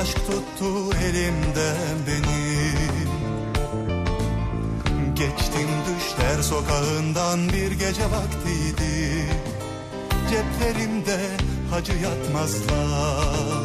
Aşk tuttu elimden beni. Geçtim düşler sokağından bir gece vaktiydi. Ceplerimde hacı yatmazlar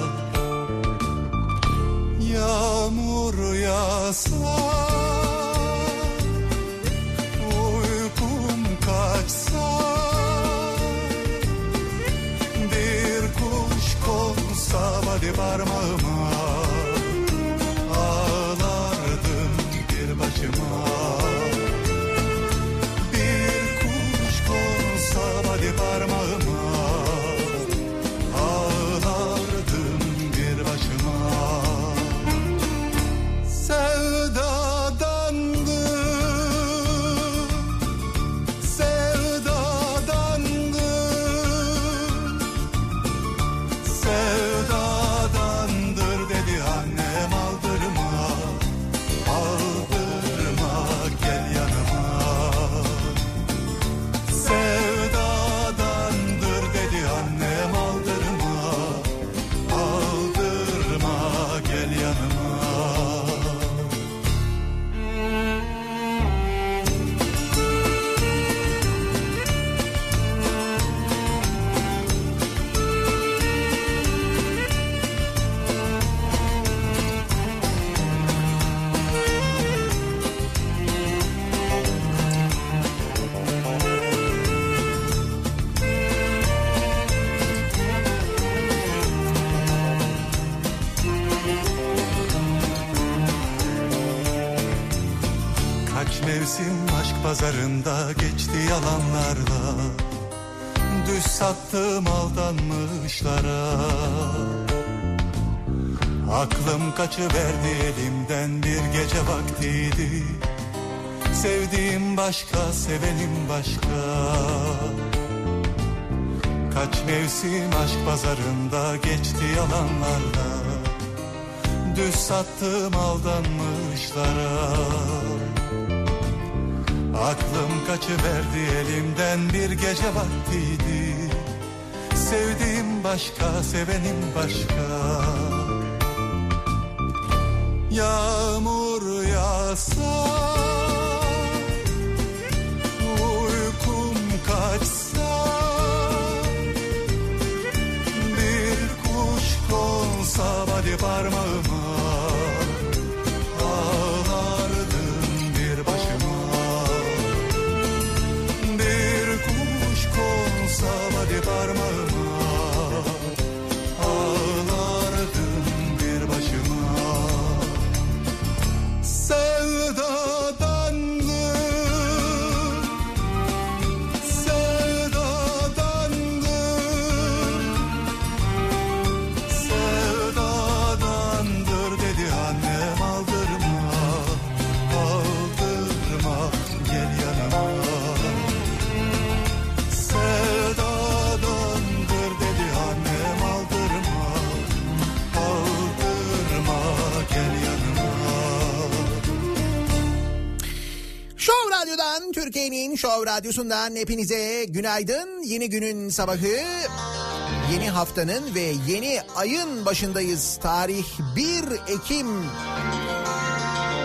Kaç mevsim aşk pazarında geçti yalanlarla. Düz sattım aldanmışlara. Aklım kaçıverdi elimden bir gece vaktiydi. Sevdiğim başka, sevenim başka. Yağmur yağsa Uykum kaçsa hadi parmağıma Türkiye'nin Show Radyosu'ndan hepinize günaydın. Yeni günün sabahı, yeni haftanın ve yeni ayın başındayız. Tarih 1 Ekim.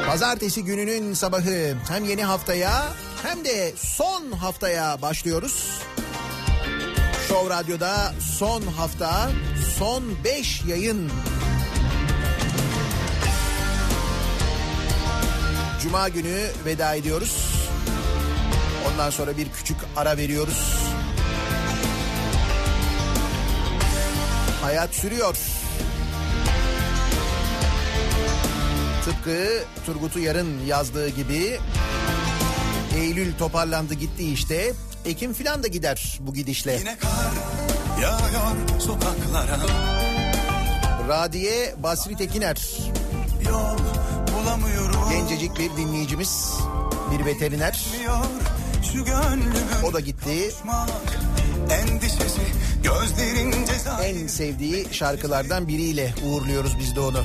Pazartesi gününün sabahı hem yeni haftaya hem de son haftaya başlıyoruz. Show Radyo'da son hafta, son 5 yayın Cuma günü veda ediyoruz. Ondan sonra bir küçük ara veriyoruz. Hayat sürüyor. Tıpkı Turgut Uyar'ın yazdığı gibi Eylül toparlandı gitti işte. Ekim filan da gider bu gidişle. Yine kar yağıyor sokaklara Radiye Basri Tekiner Yol bulamıyorum gencecik bir dinleyicimiz. Bir veteriner. Gönlümün O da gitti. endişesi gözlerin cezası En sevdiği şarkılardan biriyle uğurluyoruz biz de onu.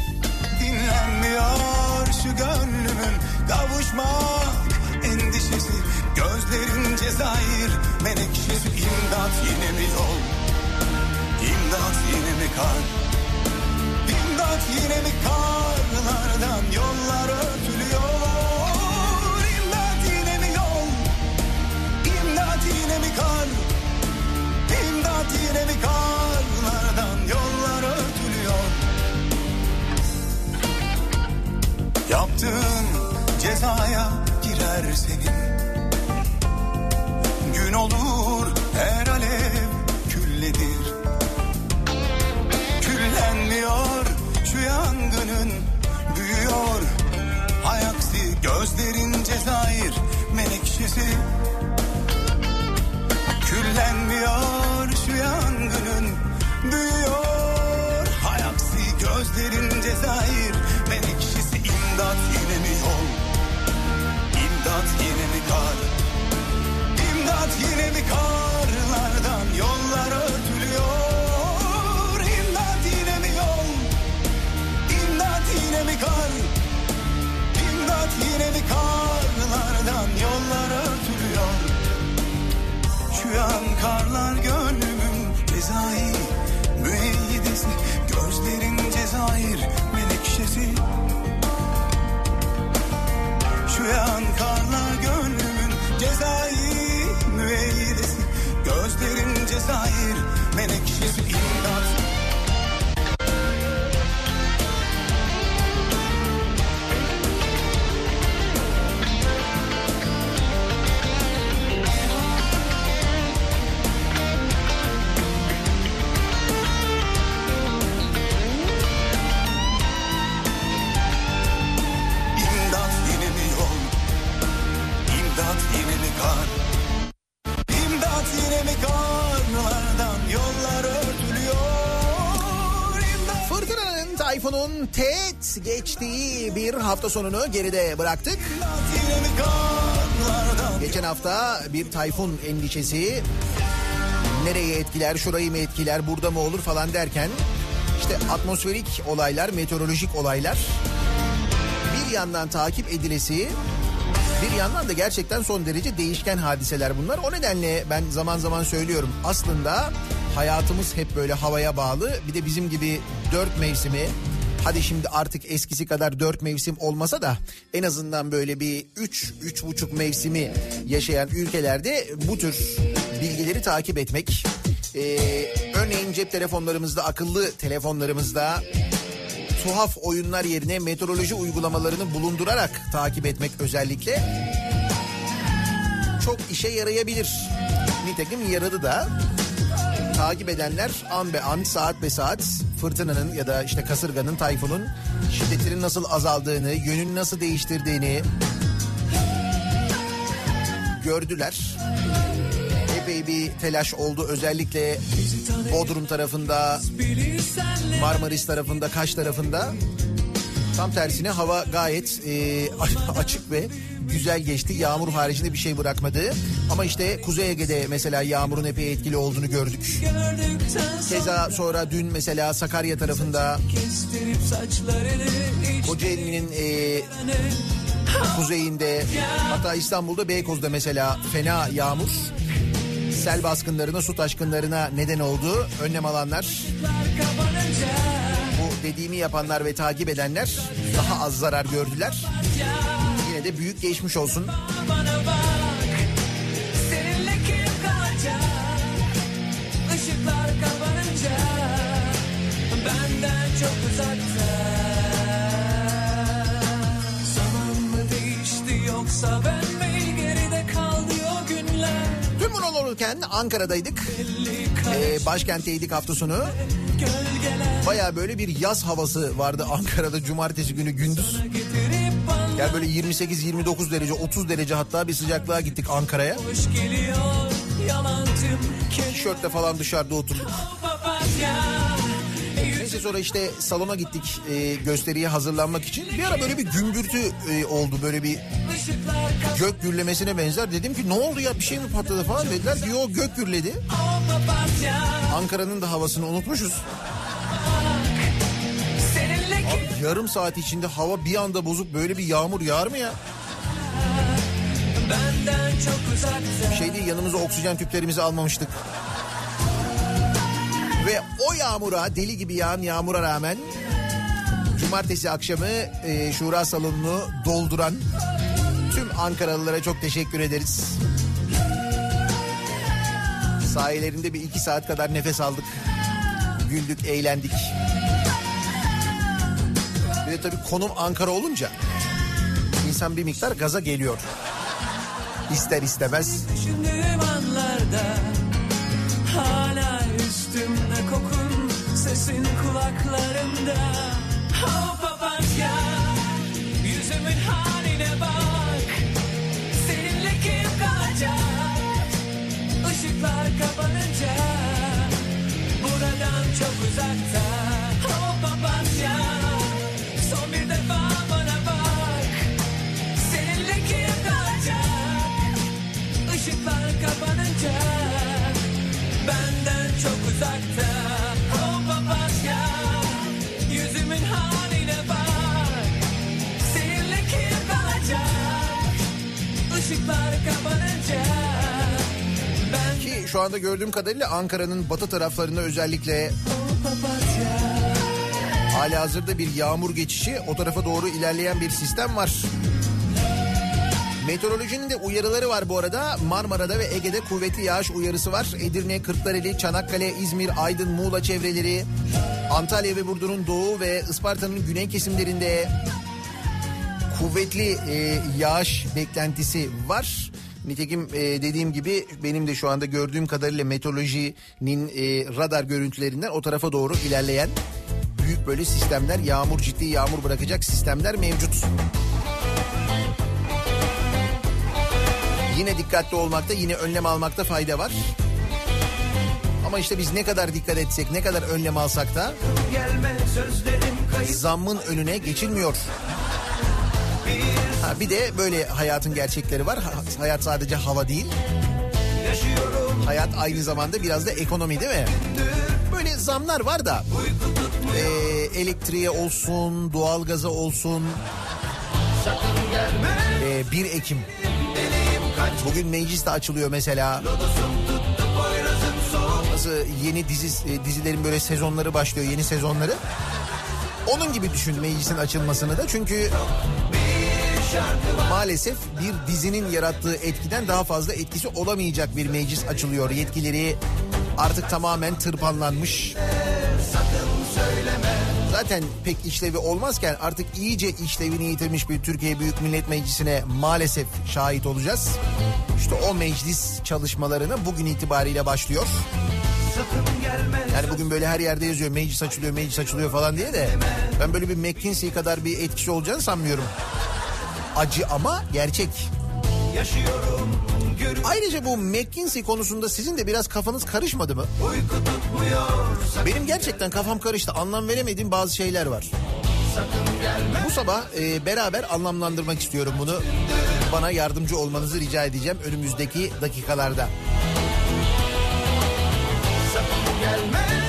dinlenmiyor şu gönlümün kavuşmak endişesi. Gözlerin cezayir menekşesi. İmdat yine mi yol. İmdat yine mi kar. İmdat yine mi karlardan yollar örtülüyor mi kar imdat yine mi karlardan yollar örtülüyor? Yaptığın cezaya girer senin. Gün olur her alev külledir. Küllenmiyor şu yangının büyüyor. Hayaksi gözlerin cezayir menekşesi Küllenmiyor şu yangının. Büyüyor. Hayaksi gözlerin cezayir. Menekşesi imdat yine mi yol? İmdat yine mi kar? İmdat yine mi karlardan şu an karlar gönlümün cezayı Müeyyidesi gözlerin cezayir menekşesi. Şu an karlar gönlümün Teğet geçtiği bir hafta sonunu geride bıraktık. Geçen hafta bir tayfun endişesi nereye etkiler, şurayı mı etkiler, burada mı olur falan derken işte atmosferik olaylar, meteorolojik olaylar bir yandan takip edilesi bir yandan da gerçekten son derece değişken hadiseler bunlar. O nedenle ben zaman zaman söylüyorum aslında hayatımız hep böyle havaya bağlı. Bir de bizim gibi dört mevsimi hadi şimdi artık eskisi kadar dört mevsim olmasa da en azından böyle bir üç, üç buçuk mevsimi yaşayan ülkelerde bu tür bilgileri takip etmek. Ee, örneğin cep telefonlarımızda, akıllı telefonlarımızda tuhaf oyunlar yerine meteoroloji uygulamalarını bulundurarak takip etmek özellikle çok işe yarayabilir. Nitekim yaradı da takip edenler an be an saat be saat fırtınanın ya da işte kasırganın tayfunun şiddetinin nasıl azaldığını yönünü nasıl değiştirdiğini gördüler. Epey bir telaş oldu özellikle Bodrum tarafında Marmaris tarafında, Kaş tarafında. Tam tersine hava gayet e, açık ve güzel geçti. Yağmur haricinde bir şey bırakmadı. Ama işte Kuzey Ege'de mesela yağmurun epey etkili olduğunu gördük. Keza sonra dün mesela Sakarya tarafında Kocaeli'nin e, kuzeyinde hatta İstanbul'da Beykoz'da mesela fena yağmur sel baskınlarına, su taşkınlarına neden oldu. Önlem alanlar dediğimi yapanlar ve takip edenler daha az zarar gördüler. Yine de büyük geçmiş olsun. Tüm bunlar olurken Ankara'daydık. Ee, başkentteydik hafta sonu. Gölgeler Baya böyle bir yaz havası vardı Ankara'da cumartesi günü gündüz. Yani böyle 28-29 derece 30 derece hatta bir sıcaklığa gittik Ankara'ya. Tişörtle falan dışarıda oturduk. Neyse sonra işte salona gittik e, gösteriye hazırlanmak için. Bir ara böyle bir gümbürtü e, oldu böyle bir gök gürlemesine benzer. Dedim ki ne oldu ya bir şey mi patladı falan dediler yok gök gürledi. Ankara'nın da havasını unutmuşuz. Yarım saat içinde hava bir anda bozup böyle bir yağmur yağar mı ya? Şey değil yanımıza oksijen tüplerimizi almamıştık. Ve o yağmura deli gibi yağan yağmura rağmen cumartesi akşamı e, Şura salonunu dolduran tüm Ankaralılara çok teşekkür ederiz. Sahilerinde bir iki saat kadar nefes aldık. Güldük, eğlendik. De tabii konum Ankara olunca insan bir miktar gaza geliyor. İster istemez. Düşündüğüm anlarda Hala üstümde kokun Sesin kulaklarımda Oh papatya Yüzümün haline bak. Seninle kim kalacak? Işıklar kapanınca Buradan çok uzakta uzakta. O papatya Yüzümün haline bak. Seninle kim kalacak? Işıklar kapanınca Ben Ki şu anda gördüğüm kadarıyla Ankara'nın batı taraflarında özellikle o papatya hala hazırda bir yağmur geçişi o tarafa doğru ilerleyen bir sistem var. Meteorolojinin de uyarıları var bu arada. Marmara'da ve Ege'de kuvvetli yağış uyarısı var. Edirne, Kırklareli, Çanakkale, İzmir, Aydın, Muğla çevreleri, Antalya ve Burdur'un doğu ve Isparta'nın güney kesimlerinde kuvvetli e, yağış beklentisi var. Nitekim e, dediğim gibi benim de şu anda gördüğüm kadarıyla meteorolojinin e, radar görüntülerinden o tarafa doğru ilerleyen büyük böyle sistemler yağmur ciddi yağmur bırakacak sistemler mevcut. Yine dikkatli olmakta yine önlem almakta fayda var. Ama işte biz ne kadar dikkat etsek ne kadar önlem alsak da zammın önüne geçilmiyor. Ha, bir de böyle hayatın gerçekleri var. Ha- hayat sadece hava değil. Hayat aynı zamanda biraz da ekonomi değil mi? Böyle zamlar var da e, elektriğe olsun, doğalgaza olsun. E, 1 Ekim. Bugün meclis de açılıyor mesela. Nasıl yeni dizi e, dizilerin böyle sezonları başlıyor, yeni sezonları. Onun gibi düşün meclisin açılmasını da çünkü maalesef bir dizinin yarattığı etkiden daha fazla etkisi olamayacak bir meclis açılıyor. Yetkileri artık tamamen tırpanlanmış. Zaten pek işlevi olmazken artık iyice işlevini yitirmiş bir Türkiye Büyük Millet Meclisi'ne maalesef şahit olacağız. İşte o meclis çalışmalarına bugün itibariyle başlıyor. Yani bugün böyle her yerde yazıyor meclis açılıyor meclis açılıyor falan diye de ben böyle bir McKinsey kadar bir etkisi olacağını sanmıyorum. Acı ama gerçek. yaşıyorum Ayrıca bu McKinsey konusunda sizin de biraz kafanız karışmadı mı? Benim gerçekten kafam karıştı. Anlam veremediğim bazı şeyler var. Bu sabah e, beraber anlamlandırmak istiyorum bunu. Bana yardımcı olmanızı rica edeceğim önümüzdeki dakikalarda. sakın gelme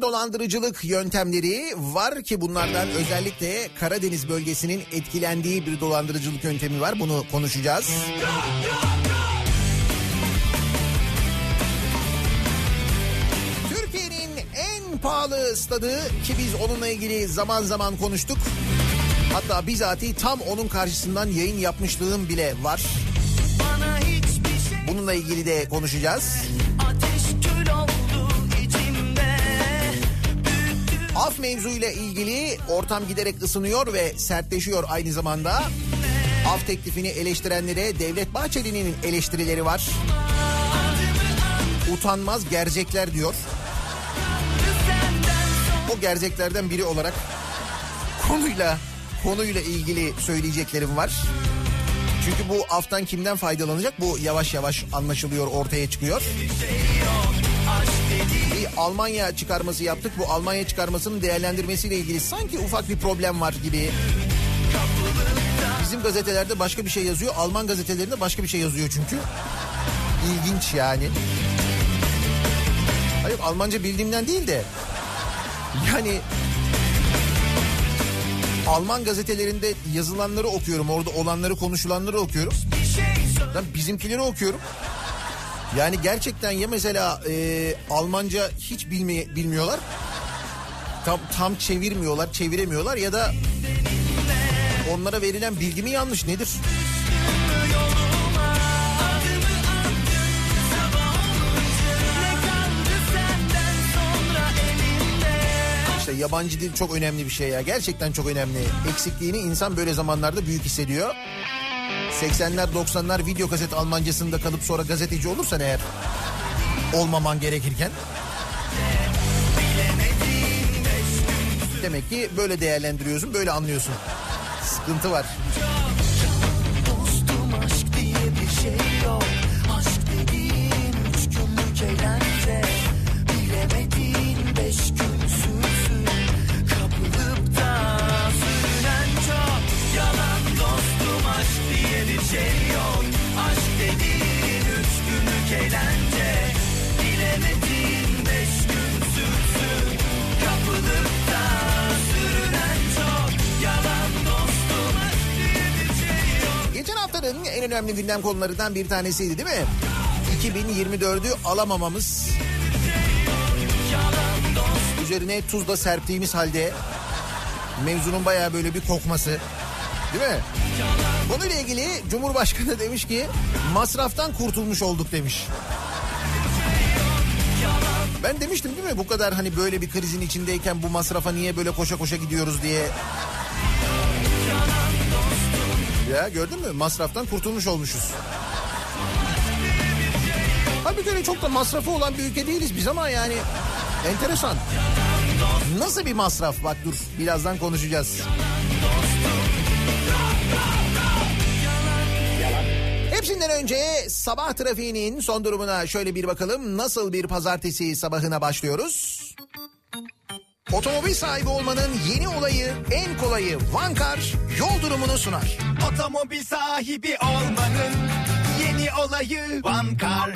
dolandırıcılık yöntemleri var ki bunlardan özellikle Karadeniz bölgesinin etkilendiği bir dolandırıcılık yöntemi var. Bunu konuşacağız. Türkiye'nin en pahalı stadı ki biz onunla ilgili zaman zaman konuştuk. Hatta bizatihi tam onun karşısından yayın yapmışlığım bile var. Şey Bununla ilgili de konuşacağız. Af mevzuyla ilgili ortam giderek ısınıyor ve sertleşiyor aynı zamanda. Af teklifini eleştirenlere Devlet Bahçeli'nin eleştirileri var. Utanmaz gerzekler diyor. O gerzeklerden biri olarak konuyla konuyla ilgili söyleyeceklerim var. Çünkü bu aftan kimden faydalanacak bu yavaş yavaş anlaşılıyor ortaya çıkıyor. Bir Almanya çıkarması yaptık. Bu Almanya çıkarmasının değerlendirmesiyle ilgili sanki ufak bir problem var gibi. Bizim gazetelerde başka bir şey yazıyor. Alman gazetelerinde başka bir şey yazıyor çünkü. İlginç yani. Hayır Almanca bildiğimden değil de yani Alman gazetelerinde yazılanları okuyorum. Orada olanları konuşulanları okuyorum. Ben bizimkileri okuyorum. Yani gerçekten ya mesela e, Almanca hiç bilmeye, bilmiyorlar. Tam, tam çevirmiyorlar, çeviremiyorlar ya da onlara verilen bilgi mi yanlış nedir? İşte yabancı dil çok önemli bir şey ya. Gerçekten çok önemli. Eksikliğini insan böyle zamanlarda büyük hissediyor. 80'ler 90'lar video kaset Almancasında kalıp sonra gazeteci olursan eğer olmaman gerekirken demek ki böyle değerlendiriyorsun böyle anlıyorsun. Sıkıntı var. Dostum aşk diye bir şey yok önemli gündem konularından bir tanesiydi değil mi? 2024'ü alamamamız. Üzerine tuz da serptiğimiz halde mevzunun bayağı böyle bir kokması. Değil mi? Konuyla ilgili Cumhurbaşkanı demiş ki masraftan kurtulmuş olduk demiş. Ben demiştim değil mi bu kadar hani böyle bir krizin içindeyken bu masrafa niye böyle koşa koşa gidiyoruz diye. Ya gördün mü masraftan kurtulmuş olmuşuz. Halbuki öyle çok da masrafı olan bir ülke değiliz biz ama yani enteresan. Nasıl bir masraf bak dur birazdan konuşacağız. Hepsinden önce sabah trafiğinin son durumuna şöyle bir bakalım. Nasıl bir pazartesi sabahına başlıyoruz? Otomobil sahibi olmanın yeni olayı, en kolayı Vankar yol durumunu sunar. Otomobil sahibi olmanın yeni olayı Vankar.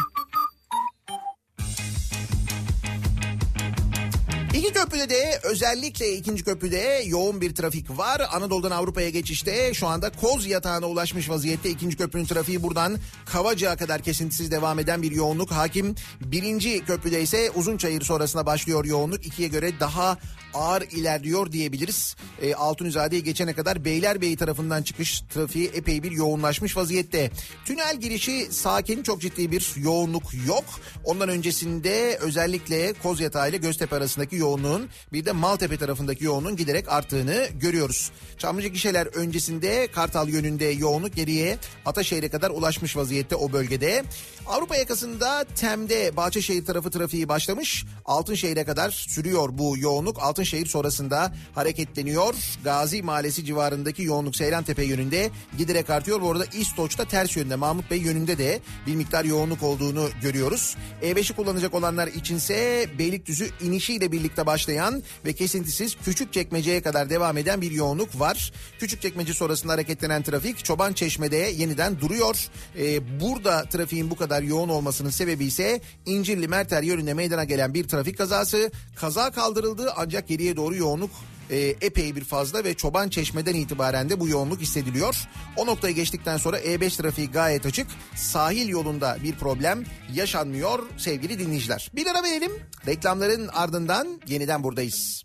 İki köprüde de özellikle ikinci köprüde yoğun bir trafik var. Anadolu'dan Avrupa'ya geçişte şu anda Koz yatağına ulaşmış vaziyette. ikinci köprünün trafiği buradan Kavacık'a kadar kesintisiz devam eden bir yoğunluk hakim. Birinci köprüde ise Uzunçayır sonrasına başlıyor yoğunluk. İkiye göre daha ağır ilerliyor diyebiliriz. E, Altunizade'ye geçene kadar Beylerbeyi tarafından çıkış trafiği epey bir yoğunlaşmış vaziyette. Tünel girişi sakin çok ciddi bir yoğunluk yok. Ondan öncesinde özellikle Kozyatağı ile Göztepe arasındaki yoğunluğun bir de Maltepe tarafındaki yoğunluğun giderek arttığını görüyoruz. Çamlıca gişeler öncesinde Kartal yönünde yoğunluk geriye Ataşehir'e kadar ulaşmış vaziyette o bölgede. Avrupa yakasında Tem'de Bahçeşehir tarafı trafiği başlamış. Altınşehir'e kadar sürüyor bu yoğunluk. Altınşehir sonrasında hareketleniyor. Gazi Mahallesi civarındaki yoğunluk Seyrantepe yönünde giderek artıyor. Bu arada İstoç'ta ters yönde Mahmut Bey yönünde de bir miktar yoğunluk olduğunu görüyoruz. E5'i kullanacak olanlar içinse Beylikdüzü inişiyle birlikte başlayan ve kesintisiz küçük çekmeceye kadar devam eden bir yoğunluk var. Küçük çekmece sonrasında hareketlenen trafik Çoban Çeşme'de yeniden duruyor. Ee, burada trafiğin bu kadar yoğun olmasının sebebi ise İncirli Merter yönünde meydana gelen bir trafik kazası. Kaza kaldırıldı ancak geriye doğru yoğunluk e, epey bir fazla ve Çoban Çeşme'den itibaren de bu yoğunluk hissediliyor. O noktayı geçtikten sonra E5 trafiği gayet açık. Sahil yolunda bir problem yaşanmıyor sevgili dinleyiciler. Bir ara verelim. Reklamların ardından yeniden buradayız.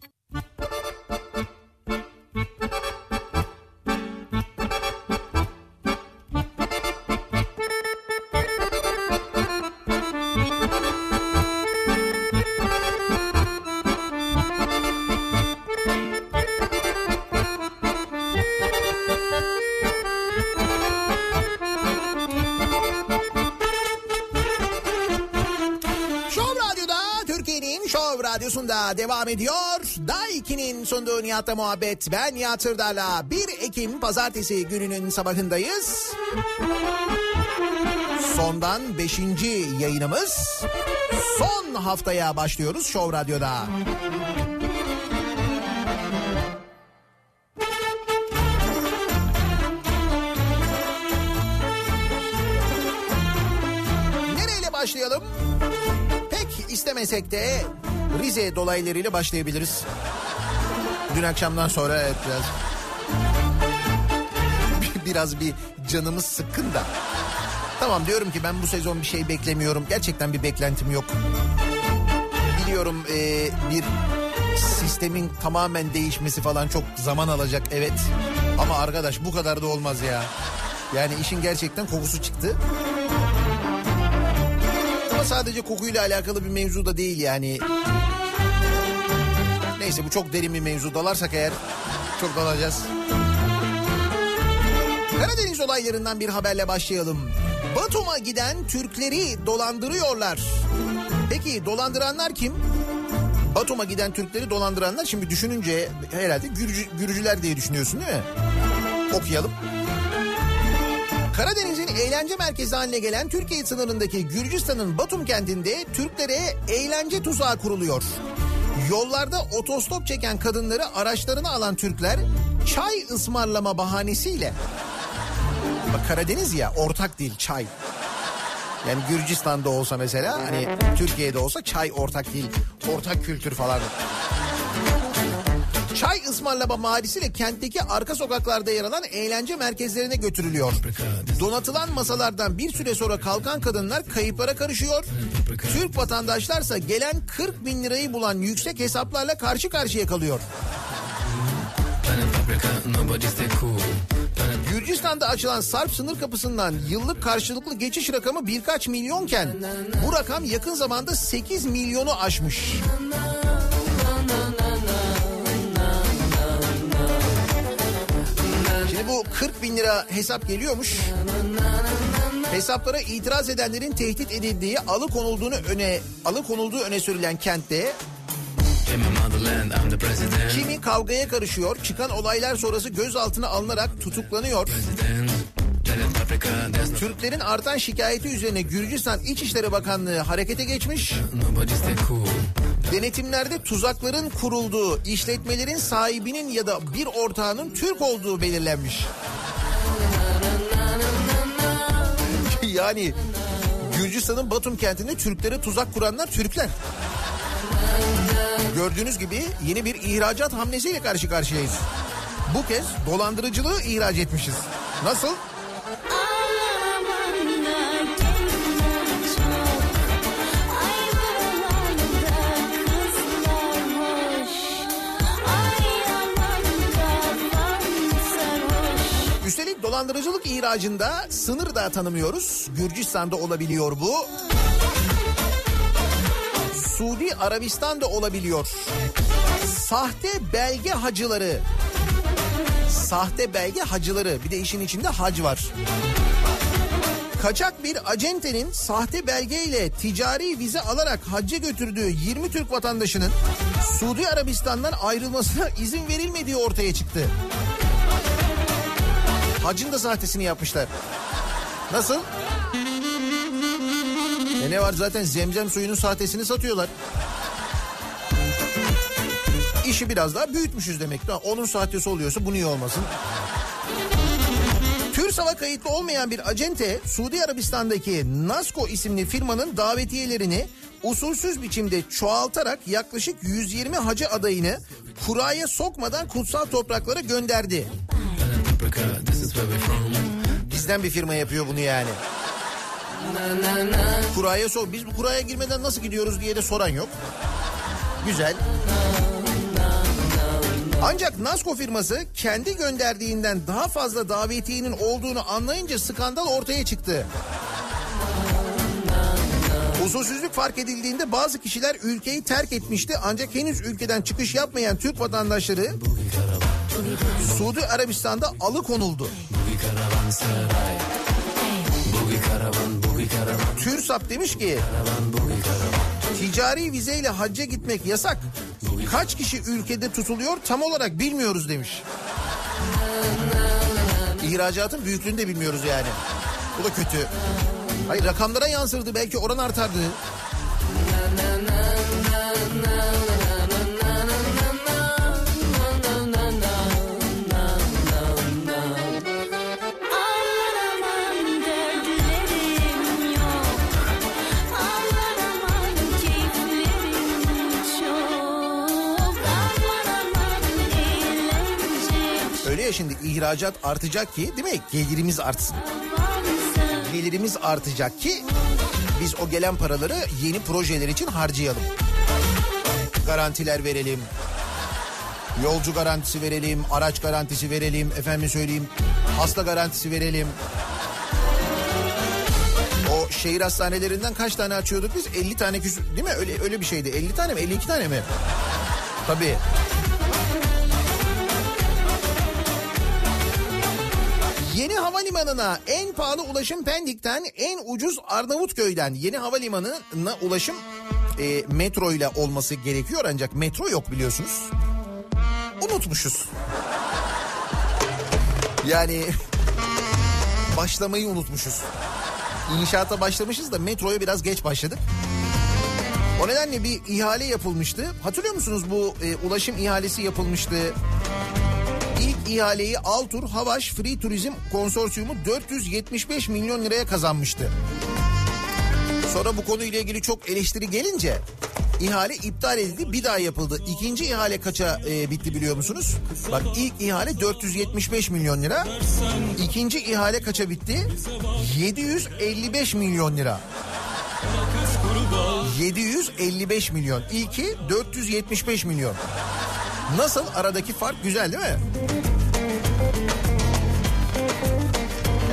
Show devam ediyor. Daiki'nin sunduğu Nihat'la muhabbet. Ben Nihat Sırdar'la 1 Ekim pazartesi gününün sabahındayız. Sondan 5. yayınımız. Son haftaya başlıyoruz Show Radyo'da. Nereyle başlayalım? Pek istemesek de Rize dolaylarıyla başlayabiliriz. Dün akşamdan sonra evet biraz biraz bir canımız sıkkın da. Tamam diyorum ki ben bu sezon bir şey beklemiyorum. Gerçekten bir beklentim yok. Biliyorum e, bir sistemin tamamen değişmesi falan çok zaman alacak evet. Ama arkadaş bu kadar da olmaz ya. Yani işin gerçekten kokusu çıktı. Ama sadece kokuyla alakalı bir mevzu da değil yani. Neyse bu çok derin bir mevzu. Dalarsak eğer çok dalacağız. Karadeniz olaylarından bir haberle başlayalım. Batum'a giden Türkleri dolandırıyorlar. Peki dolandıranlar kim? Batum'a giden Türkleri dolandıranlar şimdi düşününce herhalde Gürcü, Gürcüler diye düşünüyorsun değil mi? Okuyalım. Karadeniz'in eğlence merkezi haline gelen Türkiye sınırındaki Gürcistan'ın Batum kentinde Türklere eğlence tuzağı kuruluyor. Yollarda otostop çeken kadınları araçlarına alan Türkler çay ısmarlama bahanesiyle Bak Karadeniz ya ortak dil çay. Yani Gürcistan'da olsa mesela hani Türkiye'de olsa çay ortak dil, ortak kültür falan. Çay ısmarlama mahallesiyle kentteki arka sokaklarda yer alan eğlence merkezlerine götürülüyor. Donatılan masalardan bir süre sonra kalkan kadınlar kayıplara karışıyor. Türk vatandaşlarsa gelen 40 bin lirayı bulan yüksek hesaplarla karşı karşıya kalıyor. Gürcistan'da açılan Sarp sınır kapısından yıllık karşılıklı geçiş rakamı birkaç milyonken bu rakam yakın zamanda 8 milyonu aşmış. Şimdi bu 40 bin lira hesap geliyormuş. Hesaplara itiraz edenlerin tehdit edildiği, alıkonulduğunu öne alıkonulduğu öne sürülen kentte kimi kavgaya karışıyor, çıkan olaylar sonrası gözaltına alınarak tutuklanıyor. Türklerin artan şikayeti üzerine Gürcistan İçişleri Bakanlığı harekete geçmiş. Denetimlerde tuzakların kurulduğu, işletmelerin sahibinin ya da bir ortağının Türk olduğu belirlenmiş. yani Gürcistan'ın Batum kentinde Türklere tuzak kuranlar Türkler. Gördüğünüz gibi yeni bir ihracat hamlesiyle karşı karşıyayız. Bu kez dolandırıcılığı ihraç etmişiz. Nasıl? Üstelik dolandırıcılık ihracında sınır da tanımıyoruz. Gürcistan'da olabiliyor bu. Suudi Arabistan'da olabiliyor. Sahte belge hacıları. Sahte belge hacıları. Bir de işin içinde hac var. Kaçak bir acentenin sahte belgeyle ticari vize alarak hacca götürdüğü 20 Türk vatandaşının Suudi Arabistan'dan ayrılmasına izin verilmediği ortaya çıktı. Hacın da sahtesini yapmışlar. Nasıl? E ne var zaten zemzem suyunun sahtesini satıyorlar. İşi biraz daha büyütmüşüz demek. Onun sahtesi oluyorsa bu niye olmasın? TÜRSAV'a kayıtlı olmayan bir acente Suudi Arabistan'daki Nasco isimli firmanın davetiyelerini usulsüz biçimde çoğaltarak yaklaşık 120 hacı adayını kuraya sokmadan kutsal topraklara gönderdi. Bizden bir firma yapıyor bunu yani. Kuraya sor. Biz bu kuraya girmeden nasıl gidiyoruz diye de soran yok. Güzel. Ancak Nasco firması kendi gönderdiğinden daha fazla davetiyenin olduğunu anlayınca skandal ortaya çıktı. Usulsüzlük fark edildiğinde bazı kişiler ülkeyi terk etmişti ancak henüz ülkeden çıkış yapmayan Türk vatandaşları Suudi Arabistan'da alıkonuldu. TÜRSAP demiş ki ticari vizeyle hacca gitmek yasak. Kaç kişi ülkede tutuluyor tam olarak bilmiyoruz demiş. İhracatın büyüklüğünü de bilmiyoruz yani. Bu da kötü. Hayır rakamlara yansırdı belki oran artardı. Şimdi ihracat artacak ki değil mi? Gelirimiz artsın. Gelirimiz artacak ki biz o gelen paraları yeni projeler için harcayalım. Garantiler verelim. Yolcu garantisi verelim, araç garantisi verelim, efendim söyleyeyim, hasta garantisi verelim. O şehir hastanelerinden kaç tane açıyorduk biz? 50 tane küsür değil mi? Öyle öyle bir şeydi. 50 tane mi? 52 tane mi? Tabii. Yeni havalimanına en pahalı ulaşım Pendik'ten en ucuz Arnavutköy'den yeni havalimanına ulaşım e, metro ile olması gerekiyor ancak metro yok biliyorsunuz. Unutmuşuz. Yani başlamayı unutmuşuz. İnşaata başlamışız da metroya biraz geç başladık. O nedenle bir ihale yapılmıştı. Hatırlıyor musunuz bu e, ulaşım ihalesi yapılmıştı. İlk ihaleyi Altur Havaş Free Turizm Konsorsiyumu 475 milyon liraya kazanmıştı. Sonra bu konuyla ilgili çok eleştiri gelince ihale iptal edildi bir daha yapıldı. İkinci ihale kaça e, bitti biliyor musunuz? Bak ilk ihale 475 milyon lira. İkinci ihale kaça bitti? 755 milyon lira. 755 milyon. İlki 475 milyon. Nasıl aradaki fark güzel değil mi?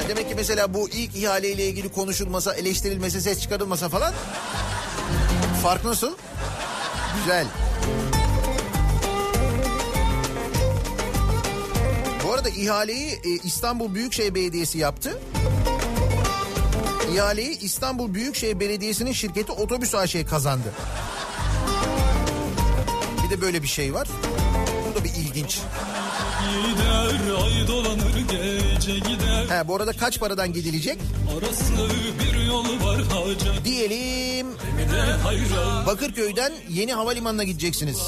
Ya demek ki mesela bu ilk ihaleyle ilgili konuşulmasa, eleştirilmese, ses çıkarılmasa falan fark nasıl? Güzel. Bu arada ihaleyi e, İstanbul Büyükşehir Belediyesi yaptı. İhaleyi İstanbul Büyükşehir Belediyesi'nin şirketi Otobüs AŞ kazandı. Bir de böyle bir şey var. İlginç. Gider ay dolanır gece gider He, bu arada kaç paradan gidilecek? Bir yol var hacı Diyelim Bakırköy'den yeni havalimanına gideceksiniz.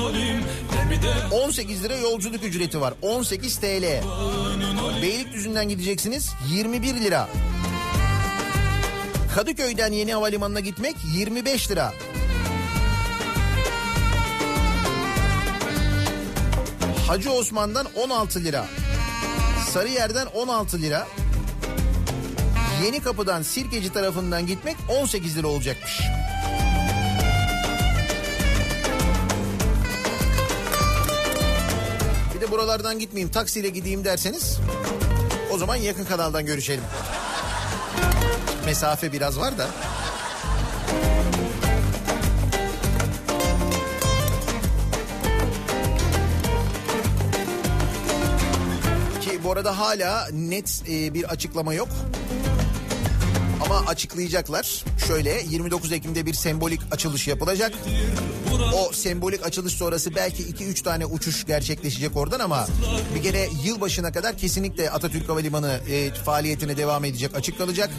olayım Bir de 18 lira yolculuk ücreti var. 18 TL. Beylikdüzü'nden gideceksiniz 21 lira. Kadıköy'den yeni havalimanına gitmek 25 lira. Hacı Osman'dan 16 lira. Sarıyer'den 16 lira. Yeni Kapı'dan Sirkeci tarafından gitmek 18 lira olacakmış. Bir de buralardan gitmeyeyim taksiyle gideyim derseniz o zaman yakın kanaldan görüşelim. Mesafe biraz var da. Hala net e, bir açıklama yok. Ama açıklayacaklar. Şöyle 29 Ekim'de bir sembolik açılış yapılacak. O sembolik açılış sonrası belki 2-3 tane uçuş gerçekleşecek oradan ama bir kere yılbaşına kadar kesinlikle Atatürk Havalimanı e, faaliyetine devam edecek açık kalacak.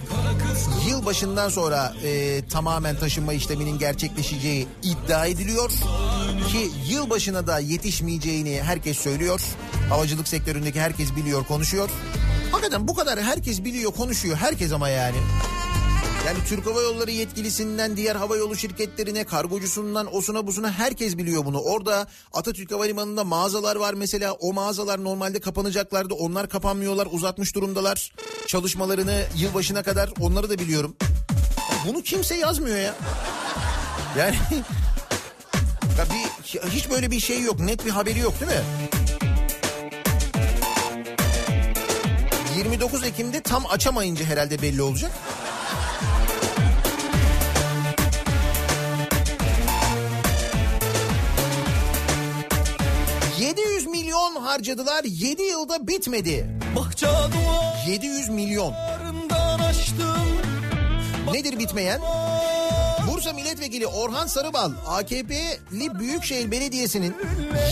Yılbaşından sonra e, tamamen taşınma işleminin gerçekleşeceği iddia ediliyor. Ki yılbaşına da yetişmeyeceğini herkes söylüyor. Havacılık sektöründeki herkes biliyor, konuşuyor. Hakikaten bu kadar herkes biliyor, konuşuyor. Herkes ama yani. Yani Türk Hava Yolları yetkilisinden diğer hava yolu şirketlerine, kargocusundan, osuna busuna herkes biliyor bunu. Orada Atatürk Havalimanı'nda mağazalar var mesela. O mağazalar normalde kapanacaklardı. Onlar kapanmıyorlar, uzatmış durumdalar. Çalışmalarını yılbaşına kadar onları da biliyorum. Bunu kimse yazmıyor ya. Yani ya bir, hiç böyle bir şey yok. Net bir haberi yok değil mi? 29 Ekim'de tam açamayınca herhalde belli olacak. ...700 milyon harcadılar 7 yılda bitmedi. Bahçe duvarından 700 milyon. Nedir bitmeyen? Bursa Milletvekili Orhan Sarıbal AKP'li Büyükşehir Belediyesi'nin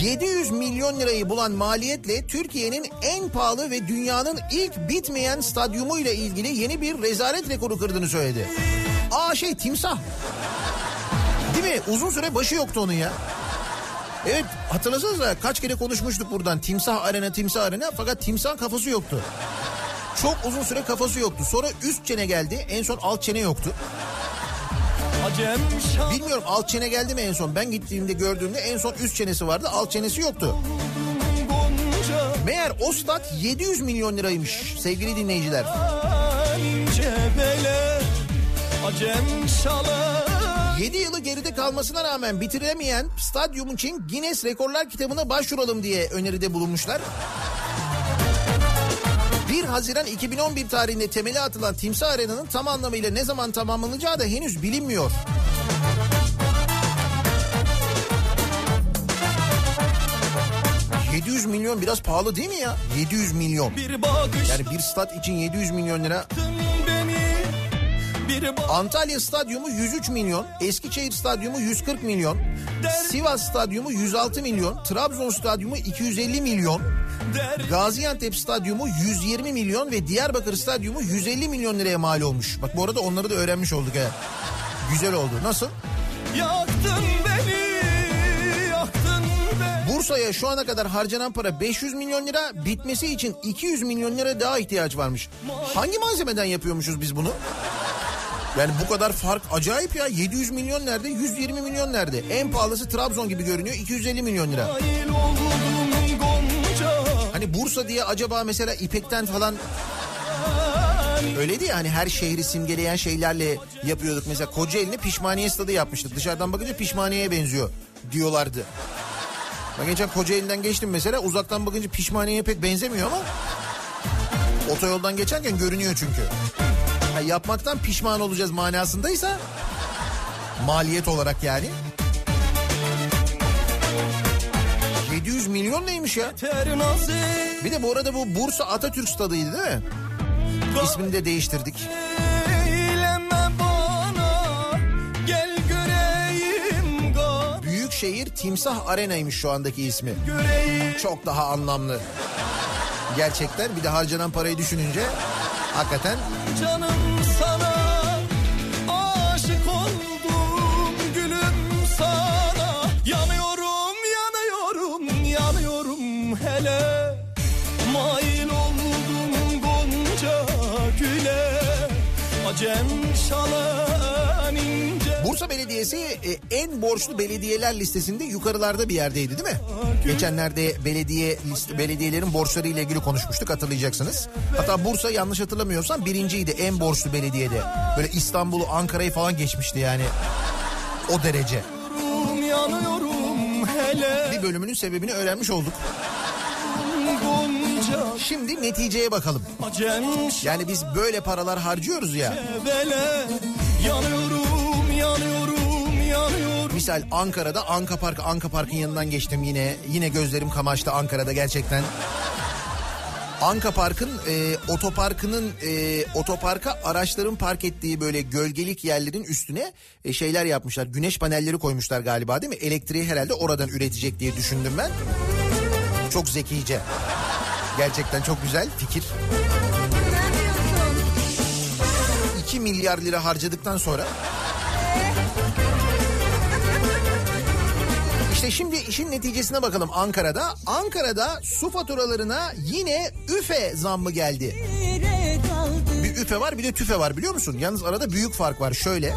700 milyon lirayı bulan maliyetle Türkiye'nin en pahalı ve dünyanın ilk bitmeyen stadyumuyla ilgili yeni bir rezalet rekoru kırdığını söyledi. Aa şey timsah. Değil mi? Uzun süre başı yoktu onun ya. Evet hatırlasanıza kaç kere konuşmuştuk buradan timsah arena timsah arena fakat timsah kafası yoktu. Çok uzun süre kafası yoktu. Sonra üst çene geldi. En son alt çene yoktu. Bilmiyorum alt çene geldi mi en son? Ben gittiğimde gördüğümde en son üst çenesi vardı. Alt çenesi yoktu. Meğer o stat 700 milyon liraymış sevgili dinleyiciler. 7 yılı geride kalmasına rağmen bitiremeyen stadyum için Guinness Rekorlar kitabına başvuralım diye öneride bulunmuşlar. 1 Haziran 2011 tarihinde temeli atılan Timsah Arena'nın tam anlamıyla ne zaman tamamlanacağı da henüz bilinmiyor. ...700 milyon biraz pahalı değil mi ya? 700 milyon. Yani bir stat için 700 milyon lira. Antalya Stadyumu 103 milyon, Eskişehir Stadyumu 140 milyon, Sivas Stadyumu 106 milyon, Trabzon Stadyumu 250 milyon, Gaziantep Stadyumu 120 milyon ve Diyarbakır Stadyumu 150 milyon liraya mal olmuş. Bak bu arada onları da öğrenmiş olduk ha. Güzel oldu. Nasıl? Yaktın beni Yaktın beni Bursa'ya şu ana kadar harcanan para 500 milyon lira, bitmesi için 200 milyon lira daha ihtiyaç varmış. Hangi malzemeden yapıyormuşuz biz bunu? Yani bu kadar fark acayip ya. 700 milyon nerede? 120 milyon nerede? En pahalısı Trabzon gibi görünüyor. 250 milyon lira. Gonca Hani Bursa diye acaba mesela İpek'ten falan öyleydi ya hani her şehri simgeleyen şeylerle yapıyorduk. Mesela Kocaeli'ni pişmaniye stadı yapmıştık. Dışarıdan bakınca pişmaniyeye benziyor diyorlardı. Ben geçen Kocaeli'den geçtim mesela uzaktan bakınca pişmaniyeye pek benzemiyor ama otoyoldan geçerken görünüyor çünkü. Ha, yapmaktan pişman olacağız manasındaysa maliyet olarak yani. Milyon neymiş ya? Bir de bu arada bu Bursa Atatürk Stadı'ydı değil mi? İsmini de değiştirdik. Büyükşehir Timsah Arena'ymış şu andaki ismi. Çok daha anlamlı. Gerçekten bir de harcanan parayı düşününce hakikaten canım hele Mail oldum gonca güle Acem şalan ince Bursa Belediyesi e, en borçlu belediyeler listesinde yukarılarda bir yerdeydi değil mi? Geçenlerde belediye liste, belediyelerin borçları ile ilgili konuşmuştuk hatırlayacaksınız. Hatta Bursa yanlış hatırlamıyorsam birinciydi en borçlu belediyede. Böyle İstanbul'u Ankara'yı falan geçmişti yani. O derece. Yanıyorum yanıyorum hele Bir bölümünün sebebini öğrenmiş olduk. Şimdi neticeye bakalım. Yani biz böyle paralar harcıyoruz ya. Yanıyorum yanıyorum yanıyorum Misal Ankara'da Anka Park, Anka Park'ın yanından geçtim yine. Yine gözlerim kamaştı Ankara'da gerçekten. Anka Park'ın e, otoparkının e, otoparka araçların park ettiği böyle gölgelik yerlerin üstüne e, şeyler yapmışlar. Güneş panelleri koymuşlar galiba değil mi? Elektriği herhalde oradan üretecek diye düşündüm ben. Çok zekice. Gerçekten çok güzel fikir. 2 milyar lira harcadıktan sonra İşte şimdi işin neticesine bakalım Ankara'da. Ankara'da su faturalarına yine üfe zammı geldi. Bir üfe var bir de tüfe var biliyor musun? Yalnız arada büyük fark var şöyle.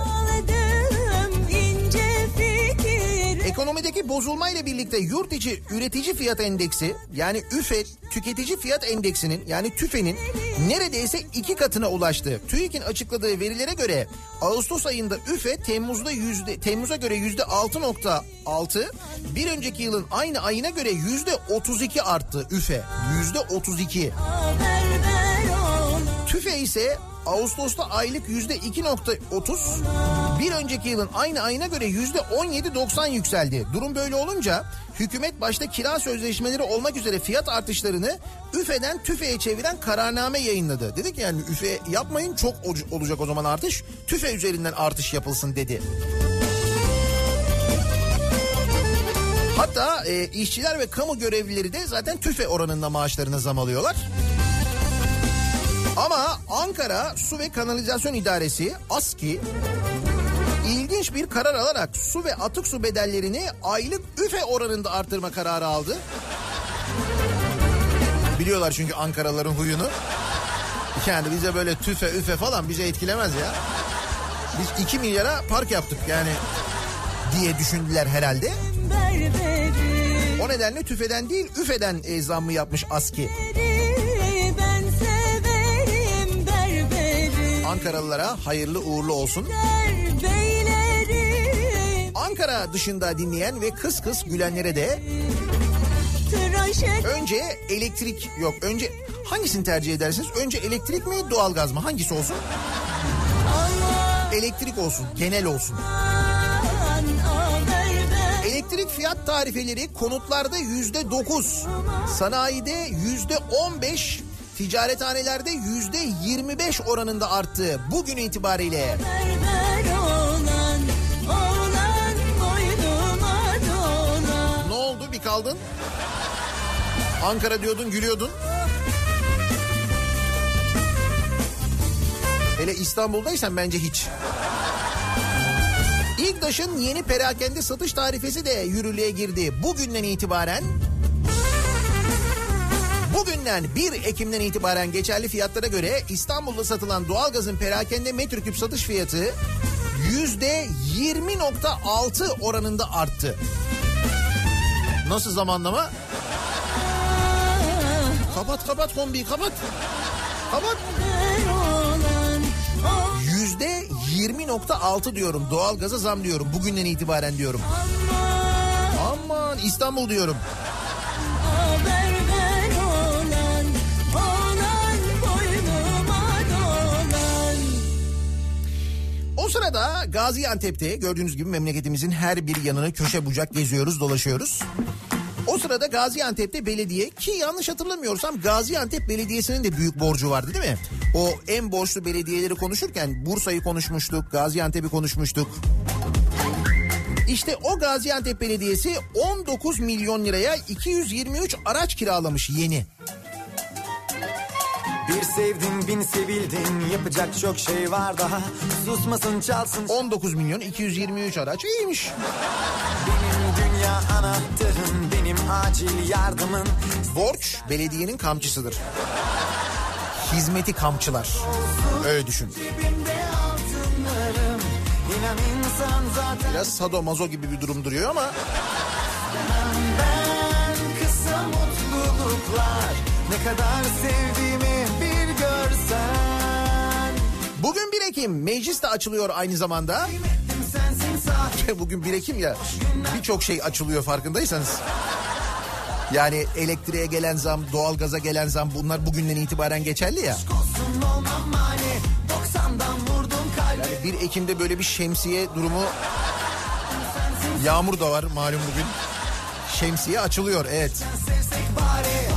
Ekonomideki bozulmayla birlikte yurt içi üretici fiyat endeksi yani üfe tüketici fiyat endeksinin yani tüfenin neredeyse iki katına ulaştı. TÜİK'in açıkladığı verilere göre Ağustos ayında üfe Temmuz'da yüzde Temmuz'a göre yüzde 6.6 bir önceki yılın aynı ayına göre yüzde 32 arttı üfe yüzde 32. Haber ver ona TÜFE ise Ağustos'ta aylık yüzde 2.30 bir önceki yılın aynı ayına göre yüzde 17.90 yükseldi. Durum böyle olunca hükümet başta kira sözleşmeleri olmak üzere fiyat artışlarını üfeden tüfeğe çeviren kararname yayınladı. Dedik yani üfe yapmayın çok ol- olacak o zaman artış tüfe üzerinden artış yapılsın dedi. Hatta e, işçiler ve kamu görevlileri de zaten tüfe oranında maaşlarına zam alıyorlar. Ama Ankara Su ve Kanalizasyon İdaresi ASKİ ilginç bir karar alarak su ve atık su bedellerini aylık üfe oranında arttırma kararı aldı. Biliyorlar çünkü Ankaralıların huyunu. Yani bize böyle tüfe üfe falan bize etkilemez ya. Biz 2 milyara park yaptık yani diye düşündüler herhalde. O nedenle tüfeden değil üfeden zammı yapmış ASKİ. Ankaralılara hayırlı uğurlu olsun. Ankara dışında dinleyen ve kıs kıs gülenlere de önce elektrik yok önce hangisini tercih edersiniz? Önce elektrik mi doğalgaz mı? Hangisi olsun? Elektrik olsun genel olsun. Elektrik fiyat tarifeleri konutlarda yüzde dokuz, sanayide yüzde on beş, ticarethanelerde yüzde yirmi beş oranında arttı bugün itibariyle. Berber olan Olan boynuma dolan Ne oldu bir kaldın? Ankara diyordun gülüyordun. Hele İstanbul'daysan bence hiç. İlktaş'ın yeni perakende satış tarifesi de yürürlüğe girdi. Bugünden itibaren Bugünden 1 Ekim'den itibaren geçerli fiyatlara göre İstanbul'da satılan doğalgazın perakende metreküp satış fiyatı yüzde 20.6 oranında arttı. Nasıl zamanlama? Kapat kapat kombiyi kapat. Kapat. Yüzde 20.6 diyorum doğalgaza zam diyorum bugünden itibaren diyorum. Aman İstanbul diyorum. O sırada Gaziantep'te gördüğünüz gibi memleketimizin her bir yanını köşe bucak geziyoruz dolaşıyoruz. O sırada Gaziantep'te belediye ki yanlış hatırlamıyorsam Gaziantep Belediyesi'nin de büyük borcu vardı değil mi? O en borçlu belediyeleri konuşurken Bursa'yı konuşmuştuk, Gaziantep'i konuşmuştuk. İşte o Gaziantep Belediyesi 19 milyon liraya 223 araç kiralamış yeni. Bir sevdin bin sevildin yapacak çok şey var daha susmasın çalsın 19 milyon 223 araç iyiymiş. benim dünya anahtarım benim acil yardımın Borç belediyenin kamçısıdır. Hizmeti kamçılar. Öyle düşün. Biraz sadomazo gibi bir durum duruyor ama ben kısa mutluluklar ne kadar sevdiğimi bir görsen bugün 1 Ekim meclis de açılıyor aynı zamanda. Bugün 1 Ekim ya birçok şey açılıyor farkındaysanız. Yani elektriğe gelen zam, doğalgaza gelen zam bunlar bugünden itibaren geçerli ya. olsun olmam mani 90'dan vurdum kalbi Yani 1 Ekim'de böyle bir şemsiye durumu yağmur da var malum bugün. Şemsiye açılıyor evet. bari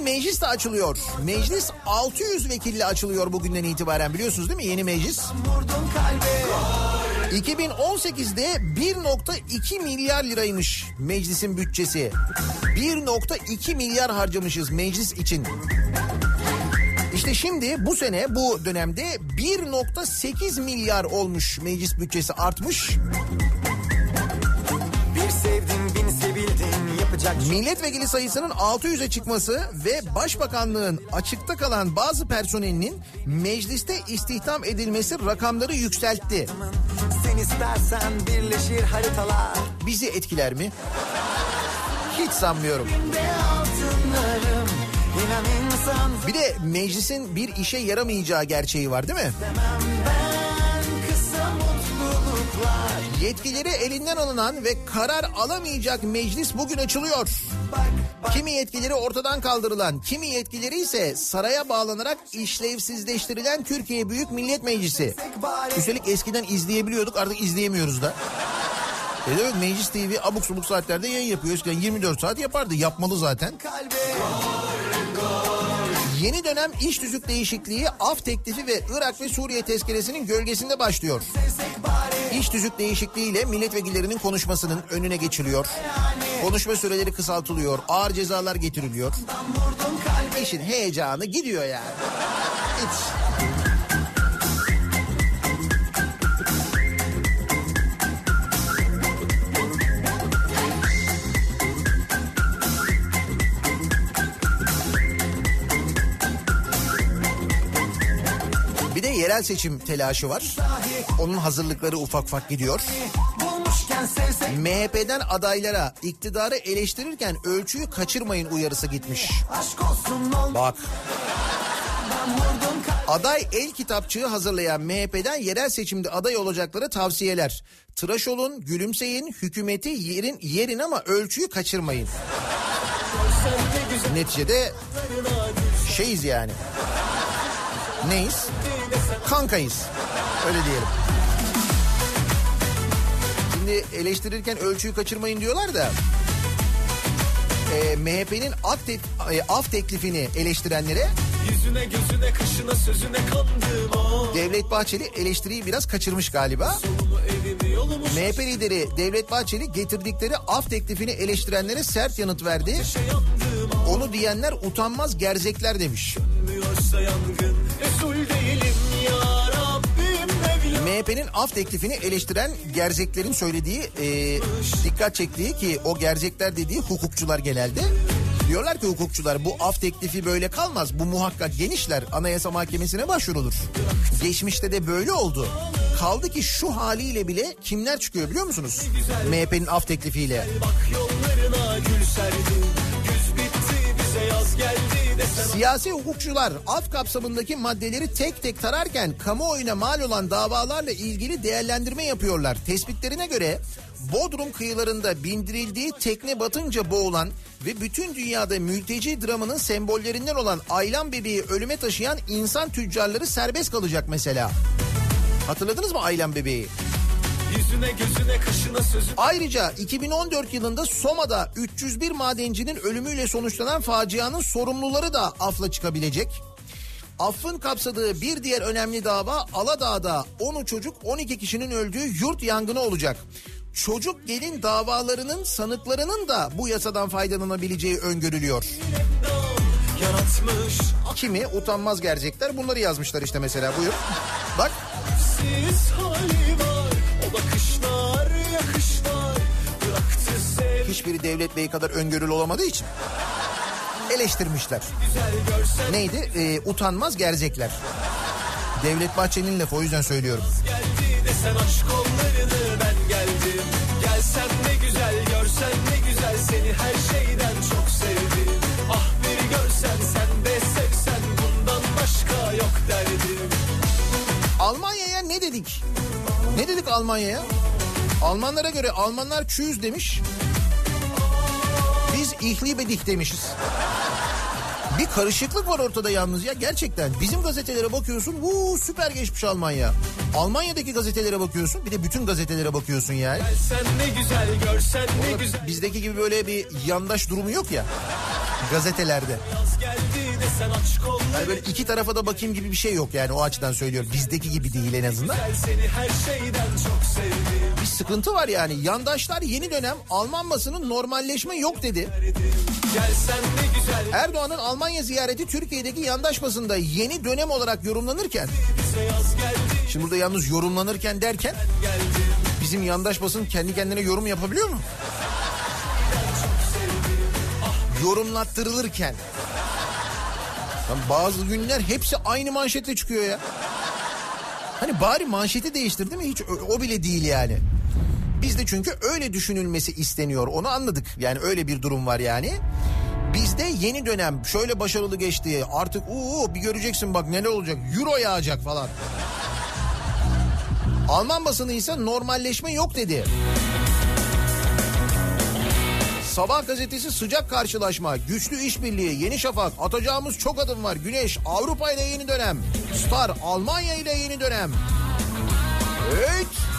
Bugün meclis de açılıyor. Meclis 600 vekille açılıyor bugünden itibaren biliyorsunuz değil mi yeni meclis? Vurdum kalbe 2018'de 1.2 milyar liraymış meclisin bütçesi. 1.2 milyar harcamışız meclis için. İşte şimdi bu sene bu dönemde 1.8 milyar olmuş meclis bütçesi artmış. Çok Milletvekili sayısının 600'e çıkması ve başbakanlığın açıkta kalan bazı personelinin mecliste istihdam edilmesi rakamları yükseltti. Sen istersen birleşir haritalar Bizi etkiler mi? Hiç sanmıyorum. Bir de meclisin bir işe yaramayacağı gerçeği var değil mi? Yetkileri elinden alınan ve karar alamayacak meclis bugün açılıyor. Kimi yetkileri ortadan kaldırılan, kimi yetkileri ise saraya bağlanarak işlevsizleştirilen Türkiye Büyük Millet Meclisi. Üstelik eskiden izleyebiliyorduk artık izleyemiyoruz da. E demek Meclis TV abuk subuk saatlerde yayın yapıyor. Eskiden 24 saat yapardı. Yapmalı zaten. kalbe Yeni dönem iş tüzük değişikliği af teklifi ve Irak ve Suriye tezkeresinin gölgesinde başlıyor. İş tüzük değişikliğiyle milletvekillerinin konuşmasının önüne geçiliyor. Konuşma süreleri kısaltılıyor. Ağır cezalar getiriliyor. İşin heyecanı gidiyor yani. Hiç. Bir de yerel seçim telaşı var. Onun hazırlıkları ufak ufak gidiyor. MHP'den adaylara iktidarı eleştirirken ölçüyü kaçırmayın uyarısı gitmiş. Bak aday el kitapçığı hazırlayan MHP'den yerel seçimde aday olacaklara tavsiyeler. Tıraş olun, gülümseyin, hükümeti yerin yerin ama ölçüyü kaçırmayın. Neticede şeyiz yani. Neyiz? Kankayız. Öyle diyelim. Şimdi eleştirirken ölçüyü kaçırmayın diyorlar da e, MHP'nin af, tek- e, af teklifini eleştirenlere Yüzüne gözüne kaşına sözüne kandım o Devlet Bahçeli eleştiriyi biraz kaçırmış galiba. Evimi yolumu MHP lideri Devlet Bahçeli getirdikleri af teklifini eleştirenlere sert yanıt verdi. Onu diyenler utanmaz gerzekler demiş. MHP'nin af teklifini eleştiren gerzeklerin söylediği e, dikkat çektiği ki o gerzekler dediği hukukçular genelde. Diyorlar ki hukukçular bu af teklifi böyle kalmaz. Bu muhakkak genişler. Anayasa Mahkemesi'ne başvurulur. Geçmişte de böyle oldu. Kaldı ki şu haliyle bile kimler çıkıyor biliyor musunuz? MHP'nin af teklifiyle. Siyasi hukukçular af kapsamındaki maddeleri tek tek tararken kamuoyuna mal olan davalarla ilgili değerlendirme yapıyorlar. Tespitlerine göre Bodrum kıyılarında bindirildiği tekne batınca boğulan ve bütün dünyada mülteci dramının sembollerinden olan Aylan bebeği ölüme taşıyan insan tüccarları serbest kalacak mesela. Hatırladınız mı Aylan bebeği? Yüzüne gözüne kaşına sözüne Ayrıca 2014 yılında Soma'da 301 madencinin ölümüyle sonuçlanan facianın sorumluları da afla çıkabilecek. Affın kapsadığı bir diğer önemli dava Aladağ'da 10 çocuk 12 kişinin öldüğü yurt yangını olacak. Çocuk gelin davalarının sanıklarının da bu yasadan faydalanabileceği öngörülüyor. Kimi utanmaz gerzekler bunları yazmışlar işte mesela buyur. Bak hiçbiri Devlet Bey kadar öngörülü olamadığı için eleştirmişler. Neydi? Ee, utanmaz gerzekler. Devlet Bahçeli'nin lafı o yüzden söylüyorum. geldi desen aşk kollarını her şeyden çok sevdim Ah bir görsen sen de sevsen bundan başka yok derdim Almanya'ya ne dedik? Ne dedik Almanya'ya? Almanlara göre Almanlar çüz demiş. Biz ihlibedik demişiz. Bir karışıklık var ortada yalnız ya gerçekten. Bizim gazetelere bakıyorsun vuu süper geçmiş Almanya. Almanya'daki gazetelere bakıyorsun bir de bütün gazetelere bakıyorsun yani. Sen ne güzel görsen ne güzel Bizdeki gibi böyle bir yandaş durumu yok ya. Gazetelerde. Yani böyle iki tarafa da bakayım gibi bir şey yok yani o açıdan söylüyorum. Bizdeki gibi değil en azından. Seni her şeyden çok sevdim sıkıntı var yani. Yandaşlar yeni dönem Alman basının normalleşme yok dedi. Erdoğan'ın Almanya ziyareti Türkiye'deki yandaş basında yeni dönem olarak yorumlanırken şimdi burada yalnız yorumlanırken derken bizim yandaş basın kendi kendine yorum yapabiliyor mu? Yorumlattırılırken. Lan bazı günler hepsi aynı manşetle çıkıyor ya. Hani bari manşeti değiştir değil mi? Hiç o bile değil yani. Bizde çünkü öyle düşünülmesi isteniyor. Onu anladık. Yani öyle bir durum var yani. Bizde yeni dönem şöyle başarılı geçti. Artık uuu bir göreceksin bak neler olacak. Euro yağacak falan. Alman basını ise normalleşme yok dedi. Sabah gazetesi sıcak karşılaşma, güçlü işbirliği, yeni şafak, atacağımız çok adım var. Güneş, Avrupa ile yeni dönem. Star, Almanya ile yeni dönem. Evet.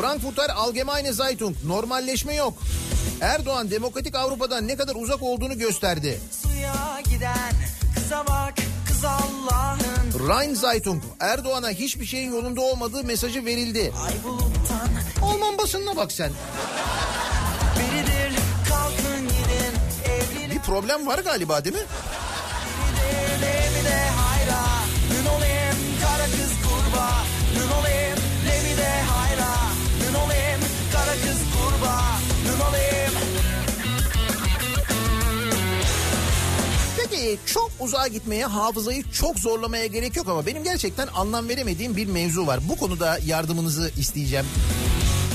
Frankfurter Allgemeine Zeitung, normalleşme yok. Erdoğan demokratik Avrupa'dan ne kadar uzak olduğunu gösterdi. Suya giden kıza bak kız Allah'ın Rhein Zeitung, Erdoğan'a hiçbir şeyin yolunda olmadığı mesajı verildi. buluttan Alman basınına bak sen. biridir kalkın gidin evlilik Bir problem var galiba değil mi? Levide hayra olayım kara kız kurba olayım olayım Peki çok uzağa gitmeye, hafızayı çok zorlamaya gerek yok ama benim gerçekten anlam veremediğim bir mevzu var. Bu konuda yardımınızı isteyeceğim.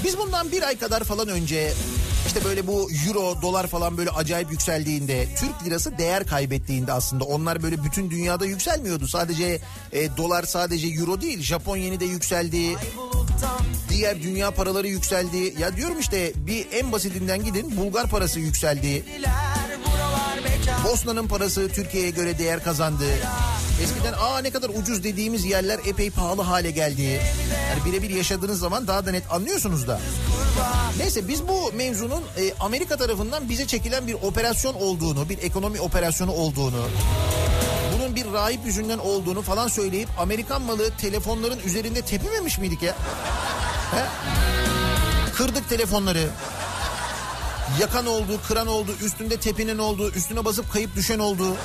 Biz bundan bir ay kadar falan önce işte böyle bu euro, dolar falan böyle acayip yükseldiğinde, Türk lirası değer kaybettiğinde aslında onlar böyle bütün dünyada yükselmiyordu. Sadece e, dolar sadece euro değil, Japon yeni de yükseldi. Diğer dünya paraları yükseldi. Ya diyorum işte bir en basitinden gidin Bulgar parası yükseldi. Bosna'nın parası Türkiye'ye göre değer kazandı. Eskiden aa ne kadar ucuz dediğimiz yerler epey pahalı hale geldi. Yani birebir yaşadığınız zaman daha da net anlıyorsunuz da. Neyse biz bu mevzunun e, Amerika tarafından bize çekilen bir operasyon olduğunu, bir ekonomi operasyonu olduğunu, bunun bir rahip yüzünden olduğunu falan söyleyip Amerikan malı telefonların üzerinde tepememiş miydik ya? He? Kırdık telefonları. Yakan oldu, kıran oldu, üstünde tepinen oldu, üstüne basıp kayıp düşen oldu.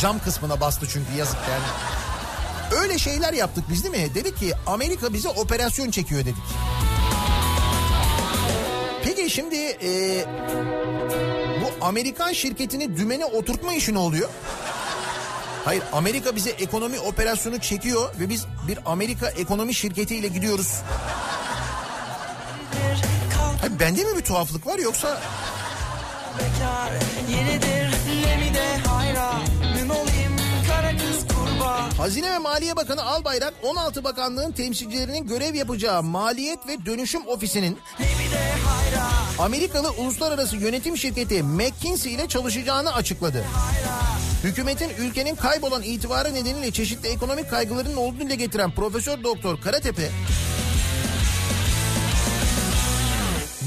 Cam kısmına bastı çünkü yazık yani. Öyle şeyler yaptık biz değil mi? Dedik ki Amerika bize operasyon çekiyor dedik. Peki şimdi e, bu Amerikan şirketini dümene oturtma işi ne oluyor? Hayır Amerika bize ekonomi operasyonu çekiyor ve biz bir Amerika ekonomi şirketiyle gidiyoruz. Hayır, bende mi bir tuhaflık var yoksa bekar Yenidir Levide hayra Hazine ve Maliye Bakanı Albayrak 16 bakanlığın temsilcilerinin görev yapacağı Maliyet ve Dönüşüm Ofisi'nin Amerikalı uluslararası yönetim şirketi McKinsey ile çalışacağını açıkladı. Hükümetin ülkenin kaybolan itibarı nedeniyle çeşitli ekonomik kaygılarının olduğunu dile getiren Profesör Doktor Karatepe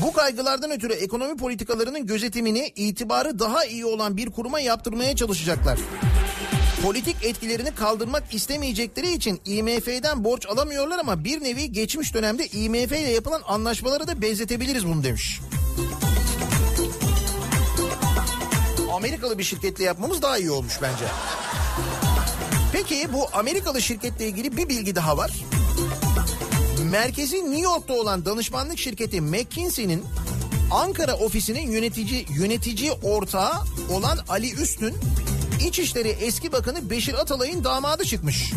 bu kaygılardan ötürü ekonomi politikalarının gözetimini itibarı daha iyi olan bir kuruma yaptırmaya çalışacaklar. Politik etkilerini kaldırmak istemeyecekleri için IMF'den borç alamıyorlar ama bir nevi geçmiş dönemde IMF ile yapılan anlaşmaları da benzetebiliriz bunu demiş. Amerikalı bir şirketle yapmamız daha iyi olmuş bence. Peki bu Amerikalı şirketle ilgili bir bilgi daha var. Merkezi New York'ta olan danışmanlık şirketi McKinsey'nin Ankara ofisinin yönetici yönetici ortağı olan Ali Üstün İçişleri eski bakanı Beşir Atalay'ın damadı çıkmış.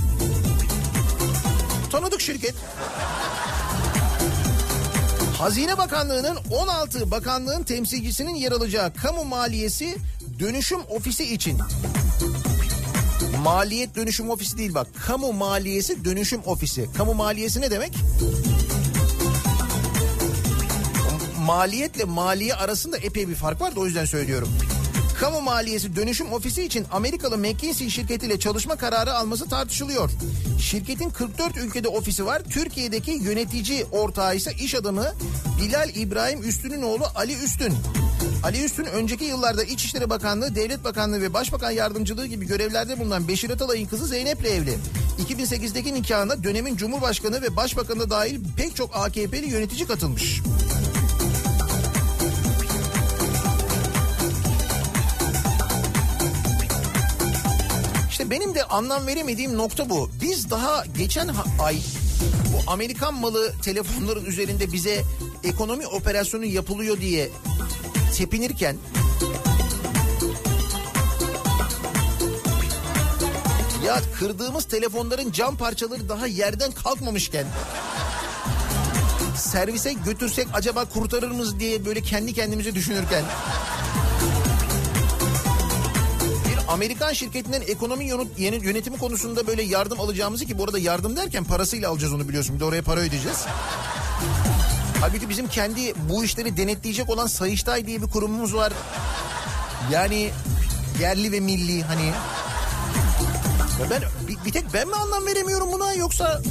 Tanıdık şirket. Hazine Bakanlığı'nın 16 bakanlığın temsilcisinin yer alacağı kamu maliyesi dönüşüm ofisi için Maliyet dönüşüm ofisi değil bak. Kamu maliyesi dönüşüm ofisi. Kamu maliyesi ne demek? Maliyetle maliye arasında epey bir fark var da o yüzden söylüyorum. Kamu maliyesi dönüşüm ofisi için Amerikalı McKinsey şirketiyle çalışma kararı alması tartışılıyor. Şirketin 44 ülkede ofisi var. Türkiye'deki yönetici ortağı ise iş adamı Bilal İbrahim Üstün'ün oğlu Ali Üstün. Ali Üstün önceki yıllarda İçişleri Bakanlığı, Devlet Bakanlığı ve Başbakan Yardımcılığı gibi görevlerde bulunan Beşir Atalay'ın kızı Zeynep'le evli. 2008'deki nikahına dönemin Cumhurbaşkanı ve Başbakanı da dahil pek çok AKP'li yönetici katılmış. Benim de anlam veremediğim nokta bu. Biz daha geçen ay bu Amerikan malı telefonların üzerinde bize ekonomi operasyonu yapılıyor diye tepinirken ya kırdığımız telefonların cam parçaları daha yerden kalkmamışken servise götürsek acaba kurtarır mıyız diye böyle kendi kendimize düşünürken Amerikan şirketinden ekonomi yönetimi konusunda böyle yardım alacağımızı ki bu arada yardım derken parasıyla alacağız onu biliyorsun bir de oraya para ödeyeceğiz. Halbuki bizim kendi bu işleri denetleyecek olan Sayıştay diye bir kurumumuz var. Yani yerli ve milli hani. Ya ben bir, bir tek ben mi anlam veremiyorum buna yoksa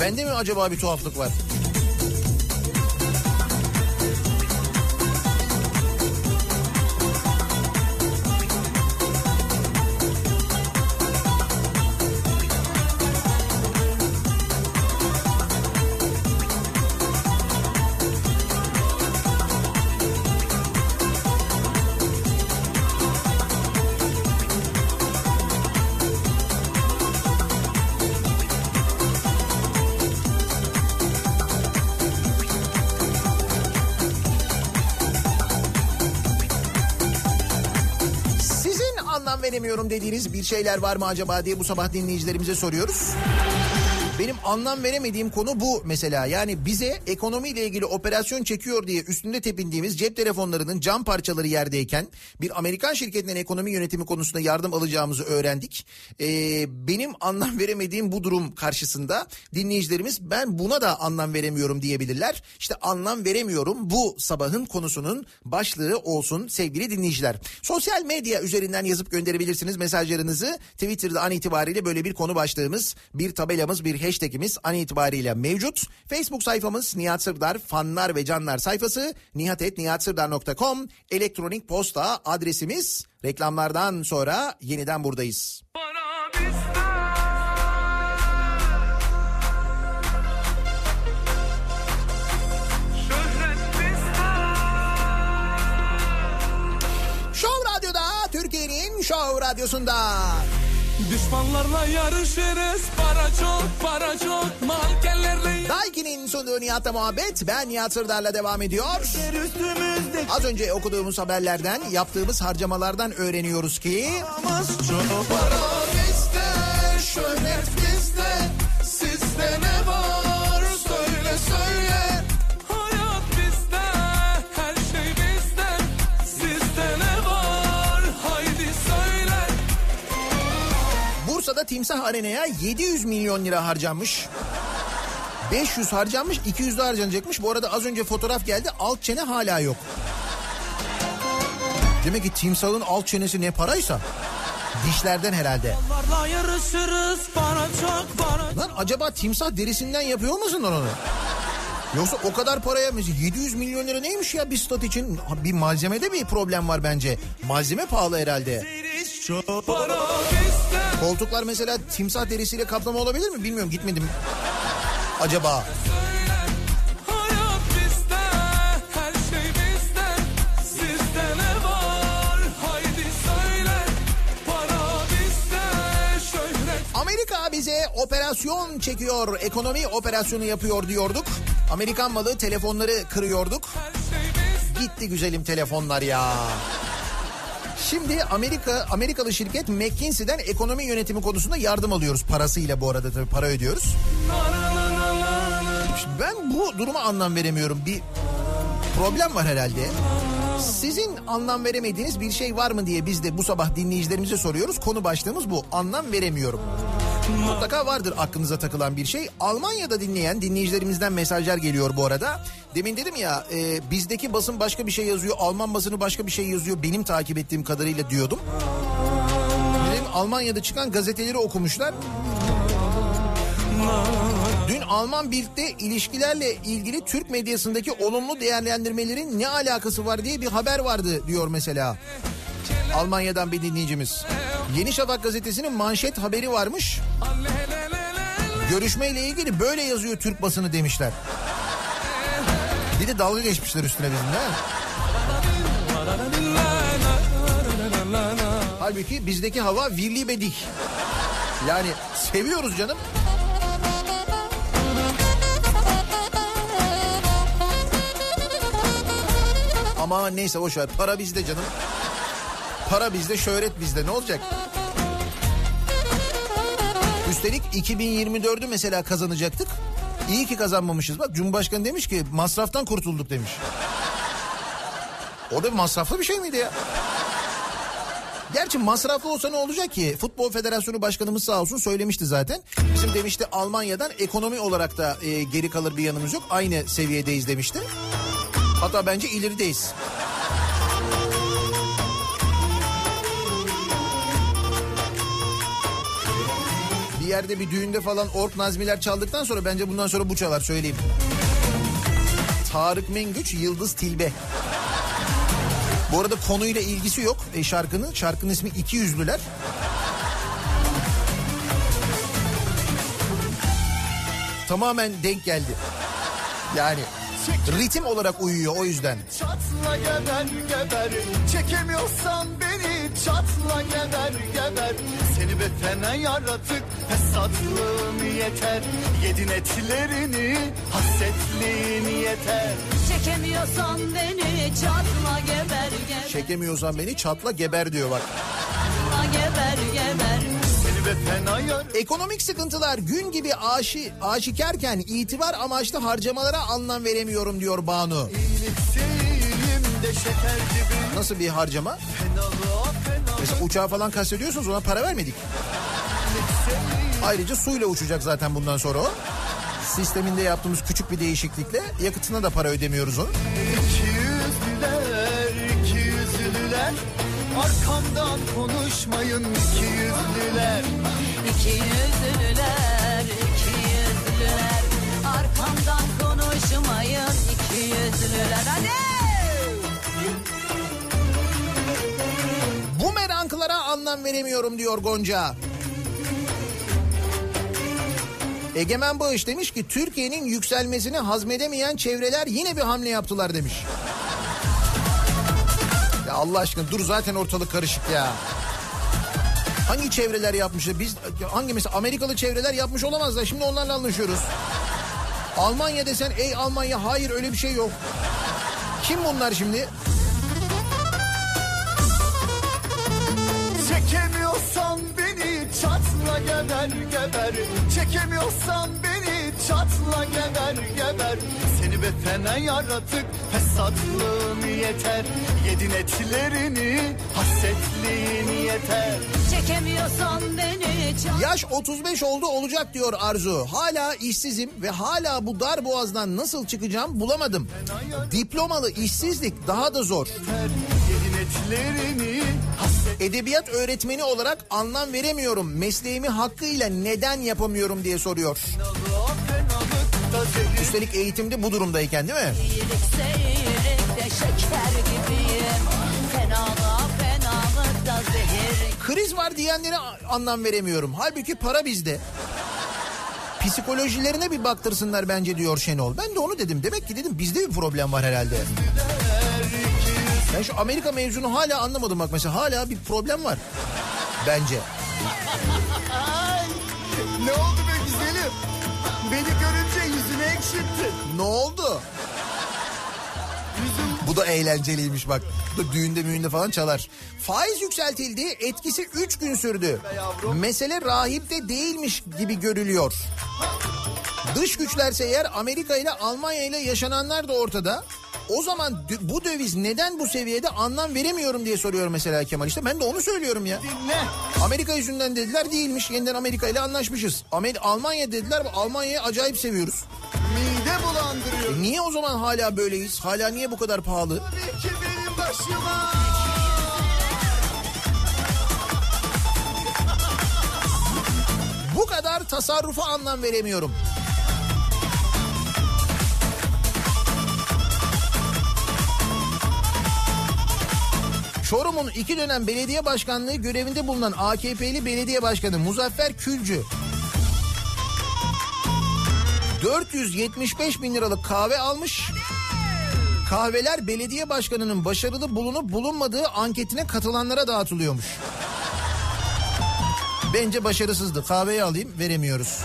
bende mi acaba bir tuhaflık var? Veremiyorum dediğiniz bir şeyler var mı acaba diye bu sabah dinleyicilerimize soruyoruz. Benim anlam veremediğim konu bu mesela. Yani bize ekonomiyle ilgili operasyon çekiyor diye üstünde tepindiğimiz cep telefonlarının cam parçaları yerdeyken bir Amerikan şirketinden ekonomi yönetimi konusunda yardım alacağımızı öğrendik. Ee, benim anlam veremediğim bu durum karşısında dinleyicilerimiz ben buna da anlam veremiyorum diyebilirler. İşte anlam veremiyorum bu sabahın konusunun başlığı olsun sevgili dinleyiciler. Sosyal medya üzerinden yazıp gönderebilirsiniz mesajlarınızı. Twitter'da an itibariyle böyle bir konu başlığımız, bir tabelamız, bir hashtagimiz an itibariyle mevcut. Facebook sayfamız Nihat Sırdar fanlar ve canlar sayfası nihatetnihatsırdar.com elektronik posta adresimiz. Reklamlardan sonra yeniden buradayız. Show Radyo'da Türkiye'nin Show Radyosu'nda. Düşmanlarla yarışırız para çok para çok mankenlerle Daiki'nin sunduğu Nihat'la muhabbet ben Nihat Sırdar'la devam ediyor. Az önce okuduğumuz haberlerden yaptığımız harcamalardan öğreniyoruz ki çok para bizde Timsah Arena'ya 700 milyon lira harcanmış. 500 harcanmış 200 de harcanacakmış. Bu arada az önce fotoğraf geldi alt çene hala yok. Demek ki timsahın alt çenesi ne paraysa dişlerden herhalde. Para çok para Lan acaba timsah derisinden yapıyor musunlar onu? Yoksa o kadar paraya mesela 700 milyon lira neymiş ya bir stat için? Bir malzemede bir problem var bence. Malzeme pahalı herhalde. çok para Koltuklar mesela timsah derisiyle kaplama olabilir mi? Bilmiyorum gitmedim. Acaba? Şey Amerika bize operasyon çekiyor, ekonomi operasyonu yapıyor diyorduk. Amerikan malı telefonları kırıyorduk. şey. Gitti güzelim telefonlar ya. Şimdi Amerika Amerikalı şirket McKinsey'den ekonomi yönetimi konusunda yardım alıyoruz parasıyla bu arada tabii para ödüyoruz. Şimdi ben bu duruma anlam veremiyorum. Bir problem var herhalde. Sizin anlam veremediğiniz bir şey var mı diye biz de bu sabah dinleyicilerimize soruyoruz. Konu başlığımız bu. Anlam veremiyorum. Mutlaka vardır aklınıza takılan bir şey. Almanya'da dinleyen dinleyicilerimizden mesajlar geliyor bu arada. Demin dedim ya e, bizdeki basın başka bir şey yazıyor. Alman basını başka bir şey yazıyor. Benim takip ettiğim kadarıyla diyordum. Dedim Almanya'da çıkan gazeteleri okumuşlar. Dün Alman Bild'de ilişkilerle ilgili Türk medyasındaki olumlu değerlendirmelerin ne alakası var diye bir haber vardı diyor mesela. Almanya'dan bir dinleyicimiz. Yeni Şafak gazetesinin manşet haberi varmış. Görüşmeyle ilgili böyle yazıyor Türk basını demişler. Bir de dalga geçmişler üstüne bizimle. ha? Halbuki bizdeki hava virli bedik. Yani seviyoruz canım. Ama neyse boş ver. Para bizde canım. Para bizde, şöhret bizde. Ne olacak? Üstelik 2024'ü mesela kazanacaktık. İyi ki kazanmamışız. Bak Cumhurbaşkanı demiş ki masraftan kurtulduk demiş. O da masraflı bir şey miydi ya? Gerçi masraflı olsa ne olacak ki? Futbol Federasyonu Başkanımız sağ olsun söylemişti zaten. Bizim demişti Almanya'dan ekonomi olarak da e, geri kalır bir yanımız yok. Aynı seviyedeyiz demişti. Hatta bence ilerideyiz. Bir yerde bir düğünde falan ork nazmiler çaldıktan sonra bence bundan sonra bu çalar söyleyeyim. Tarık Mengüç, Yıldız Tilbe. Bu arada konuyla ilgisi yok e, şarkının. Şarkının ismi İki Yüzlüler. Tamamen denk geldi. Yani ritim olarak uyuyor o yüzden. Çatla geber geber. Çekemiyorsan beni Çatla geber geber. Seni be fena yaratık Fesatlığın yeter. Yedin etlerini Hasretliğin yeter. Çekemiyorsan beni çatma geber geber. Çekemiyorsan beni çatla geber diyor bak. Ekonomik sıkıntılar gün gibi aşi, aşikarken itibar amaçlı harcamalara anlam veremiyorum diyor Banu. Nasıl bir harcama? Fenalığa Mesela uçağa falan kastediyorsunuz ona para vermedik. Ayrıca suyla uçacak zaten bundan sonra o. Sisteminde yaptığımız küçük bir değişiklikle yakıtına da para ödemiyoruz onun. Arkamdan konuşmayın iki yüzlüler. İki yüzlüler iki yüzlüler. Arkamdan konuşmayın iki yüzlüler. Hadi! Bu meranklara anlam veremiyorum diyor Gonca. Egemen Bağış demiş ki Türkiye'nin yükselmesini hazmedemeyen çevreler yine bir hamle yaptılar. demiş. Allah aşkına dur zaten ortalık karışık ya. Hangi çevreler yapmış? ya? Biz hangi mesela Amerikalı çevreler yapmış olamazlar. Şimdi onlarla anlaşıyoruz. Almanya desen ey Almanya hayır öyle bir şey yok. Kim bunlar şimdi? Çekemiyorsan çatla geber geber Çekemiyorsan beni çatla geber geber Seni be fena yaratık fesatlığın yeter Yedin etlerini hasretliğin yeter Çekemiyorsan beni Yaş 35 oldu olacak diyor Arzu. Hala işsizim ve hala bu dar boğazdan nasıl çıkacağım bulamadım. Diplomalı işsizlik daha da zor. Etlerini hasret Edebiyat öğretmeni olarak anlam veremiyorum. Mesleğimi hakkıyla neden yapamıyorum diye soruyor. Üstelik eğitimde bu durumdayken değil mi? Kriz var diyenlere anlam veremiyorum. Halbuki para bizde. Psikolojilerine bir baktırsınlar bence diyor Şenol. Ben de onu dedim. Demek ki dedim bizde bir problem var herhalde. Ben şu Amerika mevzunu hala anlamadım bak mesela. Hala bir problem var. Bence. Ne oldu be güzelim Beni görünce yüzüne ekşittin Ne oldu? Bu da eğlenceliymiş bak. Bu da düğünde müğünde falan çalar. Faiz yükseltildi. Etkisi 3 gün sürdü. Mesele rahipte değilmiş gibi görülüyor. Dış güçlerse eğer Amerika ile Almanya ile yaşananlar da ortada. O zaman bu döviz neden bu seviyede anlam veremiyorum diye soruyor mesela Kemal. İşte ben de onu söylüyorum ya. Dinle. Amerika yüzünden dediler değilmiş. Yeniden Amerika ile anlaşmışız. Amer Almanya dediler. Almanya'yı acayip seviyoruz. Mide bulandırıyor. E niye o zaman hala böyleyiz? Hala niye bu kadar pahalı? Tabii ki benim başıma. Bu kadar tasarrufa anlam veremiyorum. Çorum'un iki dönem belediye başkanlığı görevinde bulunan AKP'li belediye başkanı Muzaffer Külcü 475 bin liralık kahve almış. Kahveler belediye başkanının başarılı bulunup bulunmadığı anketine katılanlara dağıtılıyormuş. Bence başarısızdı. Kahveyi alayım veremiyoruz.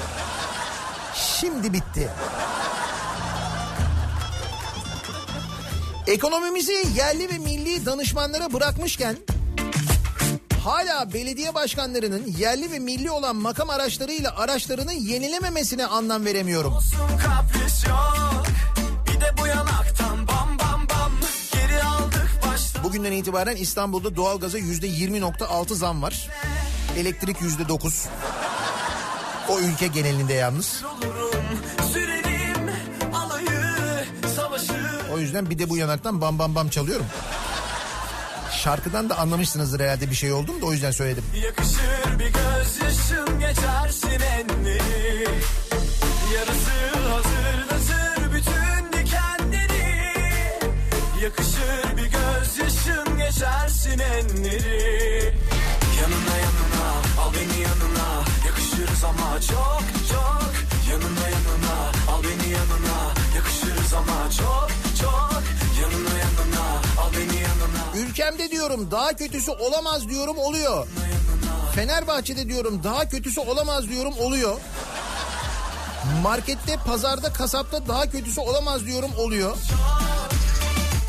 Şimdi bitti. Ekonomimizi yerli ve milli danışmanlara bırakmışken hala belediye başkanlarının yerli ve milli olan makam araçlarıyla araçlarını yenilememesine anlam veremiyorum. Bugünden itibaren İstanbul'da doğalgaza yüzde 20.6 zam var. Elektrik yüzde 9. O ülke genelinde yalnız. olurum O yüzden bir de bu yanaktan bam bam bam çalıyorum. Şarkıdan da anlamışsınızdır herhalde bir şey oldum da o yüzden söyledim. Yakışır bir gözyaşın geçersin enleri Yarısı hazırlatır bütün dikenleri Yakışır bir gözyaşın geçersin enleri Yanına yanına al beni yanına. Yakışırız ama çok çok. Yanına yanına al beni yanına. Yakışırız ama çok Ülkemde diyorum daha kötüsü olamaz diyorum oluyor. Fenerbahçe'de diyorum daha kötüsü olamaz diyorum oluyor. Markette, pazarda, kasapta daha kötüsü olamaz diyorum oluyor.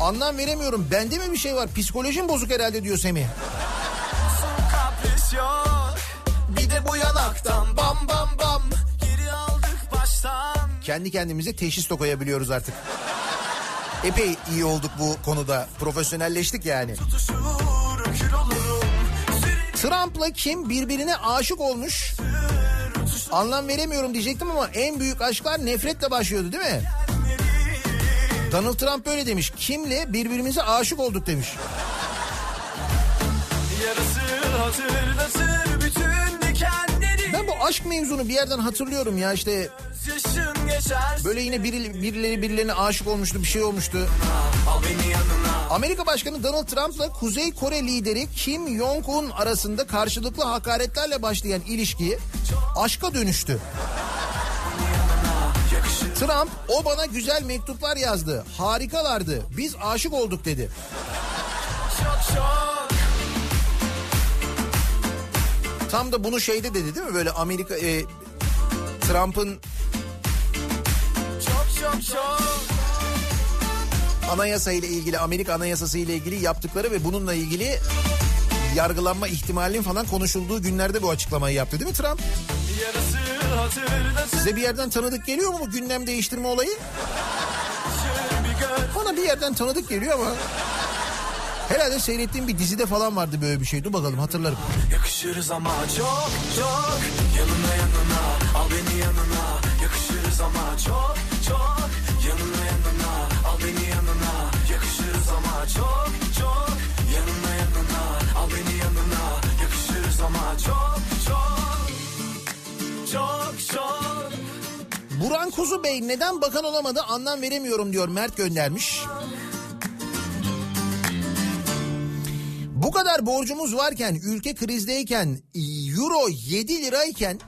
Anlam veremiyorum. Bende mi bir şey var? Psikolojim bozuk herhalde diyor Semih. Bir de bu yanaktan bam bam bam Geri aldık baştan Kendi kendimize teşhis de koyabiliyoruz artık. Epey iyi olduk bu konuda. Profesyonelleştik yani. Trump'la kim birbirine aşık olmuş? Anlam veremiyorum diyecektim ama en büyük aşklar nefretle başlıyordu değil mi? Donald Trump böyle demiş. Kimle birbirimize aşık olduk demiş. Yarısı hatırlatır aşk mevzunu bir yerden hatırlıyorum ya işte böyle yine biri, birileri birilerine aşık olmuştu bir şey olmuştu. Amerika Başkanı Donald Trump'la Kuzey Kore lideri Kim Jong-un arasında karşılıklı hakaretlerle başlayan ilişki aşka dönüştü. Trump o bana güzel mektuplar yazdı. Harikalardı. Biz aşık olduk dedi. Çok çok Tam da bunu şeyde dedi değil mi? Böyle Amerika e, Trump'ın anayasa ile ilgili Amerika anayasası ile ilgili yaptıkları ve bununla ilgili yargılanma ihtimalinin falan konuşulduğu günlerde bu açıklamayı yaptı değil mi Trump? Size bir yerden tanıdık geliyor mu bu gündem değiştirme olayı? Bana bir yerden tanıdık geliyor ama herhalde seyrettiğim bir dizide falan vardı böyle bir şey. Dur bakalım hatırlarım. Yakışırız ama çok çok. Yanına yanına. Al beni yanına. Yakışırız ama çok çok. Yanına yanına. Al beni yanına. Yakışırız ama çok çok. Yanına yanına. Al beni yanına. Yakışırız ama çok çok. Çok çok. Burhan Kuzu Bey neden bakan olamadı? Anlam veremiyorum diyor. Mert göndermiş. Bu kadar borcumuz varken, ülke krizdeyken, euro 7 lirayken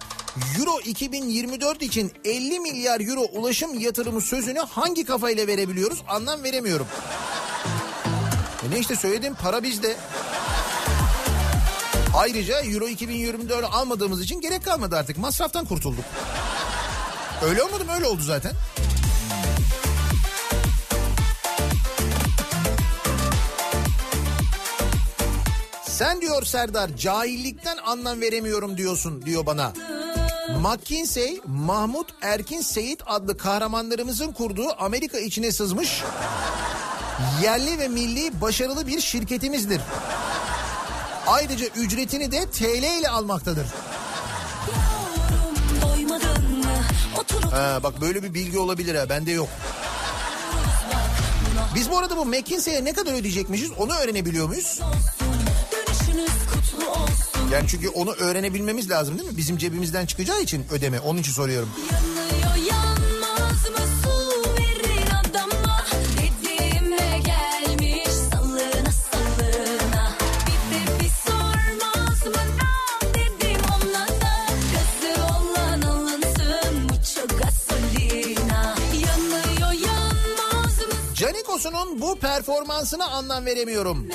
Euro 2024 için 50 milyar euro ulaşım yatırımı sözünü hangi kafayla verebiliyoruz anlam veremiyorum. E ne işte söyledim para bizde. Ayrıca Euro 2024 almadığımız için gerek kalmadı artık masraftan kurtulduk. Öyle olmadı mı? Öyle oldu zaten. Sen diyor Serdar cahillikten anlam veremiyorum diyorsun diyor bana. McKinsey, Mahmut Erkin Seyit adlı kahramanlarımızın kurduğu Amerika içine sızmış Yerli ve milli başarılı bir şirketimizdir. Ayrıca ücretini de TL ile almaktadır. Ha, bak böyle bir bilgi olabilir ha bende yok. Biz bu arada bu McKinsey'e ne kadar ödeyecekmişiz onu öğrenebiliyor muyuz? Yani çünkü onu öğrenebilmemiz lazım değil mi? Bizim cebimizden çıkacağı için ödeme. Onun için soruyorum. Yanıyor yanmaz mı su bu performansına anlam veremiyorum.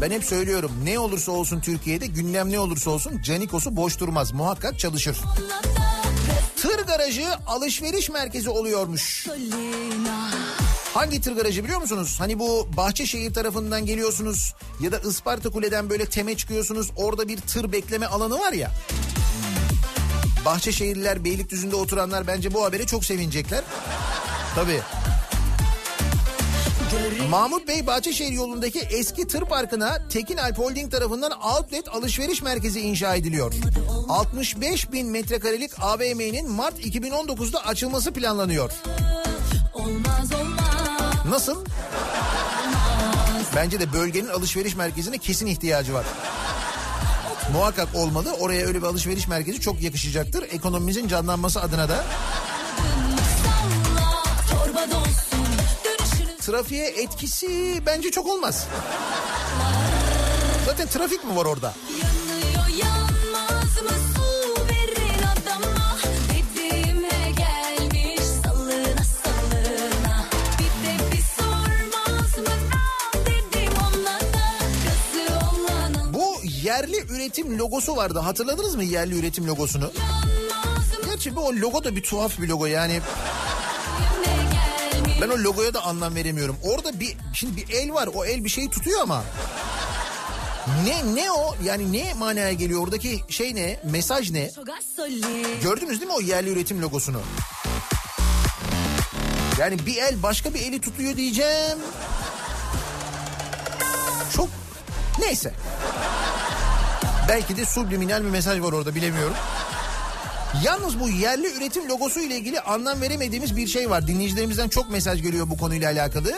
Ben hep söylüyorum ne olursa olsun Türkiye'de gündem ne olursa olsun Canikos'u boş durmaz. Muhakkak çalışır. Tır garajı alışveriş merkezi oluyormuş. Hangi tır garajı biliyor musunuz? Hani bu Bahçeşehir tarafından geliyorsunuz ya da Isparta Kule'den böyle teme çıkıyorsunuz. Orada bir tır bekleme alanı var ya. Bahçeşehirliler, Beylikdüzü'nde oturanlar bence bu habere çok sevinecekler. Tabii. Mahmut Bey Bahçeşehir yolundaki eski tır parkına Tekin Alp Holding tarafından outlet alışveriş merkezi inşa ediliyor. 65 bin metrekarelik AVM'nin Mart 2019'da açılması planlanıyor. Olmaz olmaz Nasıl? Bence de bölgenin alışveriş merkezine kesin ihtiyacı var. Muhakkak olmalı. Oraya öyle bir alışveriş merkezi çok yakışacaktır. Ekonomimizin canlanması adına da. Trafiğe etkisi bence çok olmaz. Zaten trafik mi var orada? Yanıyor yanmaz mı yerli üretim logosu vardı. Hatırladınız mı yerli üretim logosunu? Gerçi bu o logo da bir tuhaf bir logo yani. Ben o logoya da anlam veremiyorum. Orada bir şimdi bir el var. O el bir şeyi tutuyor ama. Ne ne o? Yani ne manaya geliyor? Oradaki şey ne? Mesaj ne? Gördünüz değil mi o yerli üretim logosunu? Yani bir el başka bir eli tutuyor diyeceğim. Çok neyse. Belki de subliminal bir mesaj var orada bilemiyorum. Yalnız bu yerli üretim logosu ile ilgili anlam veremediğimiz bir şey var. Dinleyicilerimizden çok mesaj geliyor bu konuyla alakalı.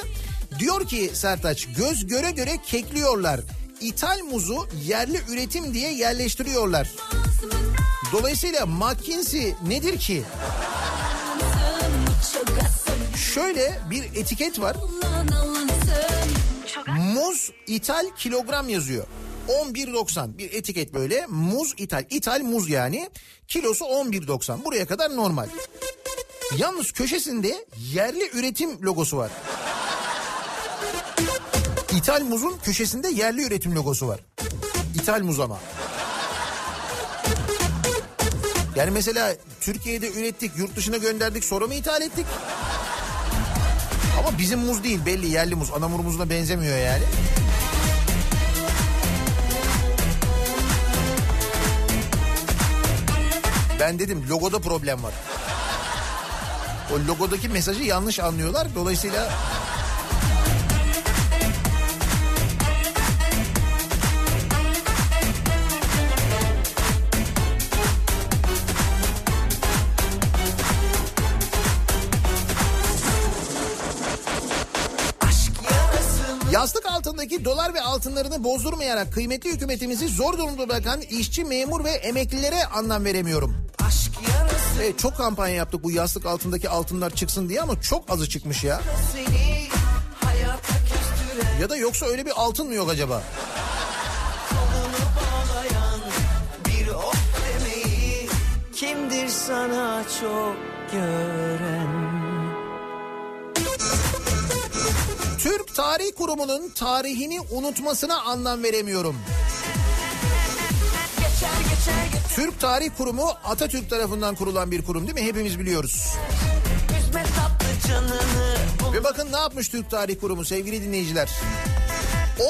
Diyor ki Sertaç göz göre göre kekliyorlar. İthal muzu yerli üretim diye yerleştiriyorlar. Dolayısıyla McKinsey nedir ki? Şöyle bir etiket var. Muz ithal kilogram yazıyor. 11.90 bir etiket böyle muz ithal ithal muz yani kilosu 11.90 buraya kadar normal. Yalnız köşesinde yerli üretim logosu var. İthal muzun köşesinde yerli üretim logosu var. İthal muz ama. Yani mesela Türkiye'de ürettik, yurt dışına gönderdik, sonra mı ithal ettik? Ama bizim muz değil belli yerli muz. Anamur muzuna benzemiyor yani. Ben dedim logoda problem var. O logodaki mesajı yanlış anlıyorlar. Dolayısıyla Yastık altındaki dolar ve altınlarını bozdurmayarak kıymetli hükümetimizi zor durumda bırakan işçi, memur ve emeklilere anlam veremiyorum. Evet, çok kampanya yaptık bu yastık altındaki altınlar çıksın diye ama çok azı çıkmış ya. Ya da yoksa öyle bir altın mı yok acaba? kimdir sana çok gören Türk Tarih Kurumu'nun tarihini unutmasına anlam veremiyorum. Türk Tarih Kurumu Atatürk tarafından kurulan bir kurum değil mi? Hepimiz biliyoruz. Ve bakın ne yapmış Türk Tarih Kurumu sevgili dinleyiciler.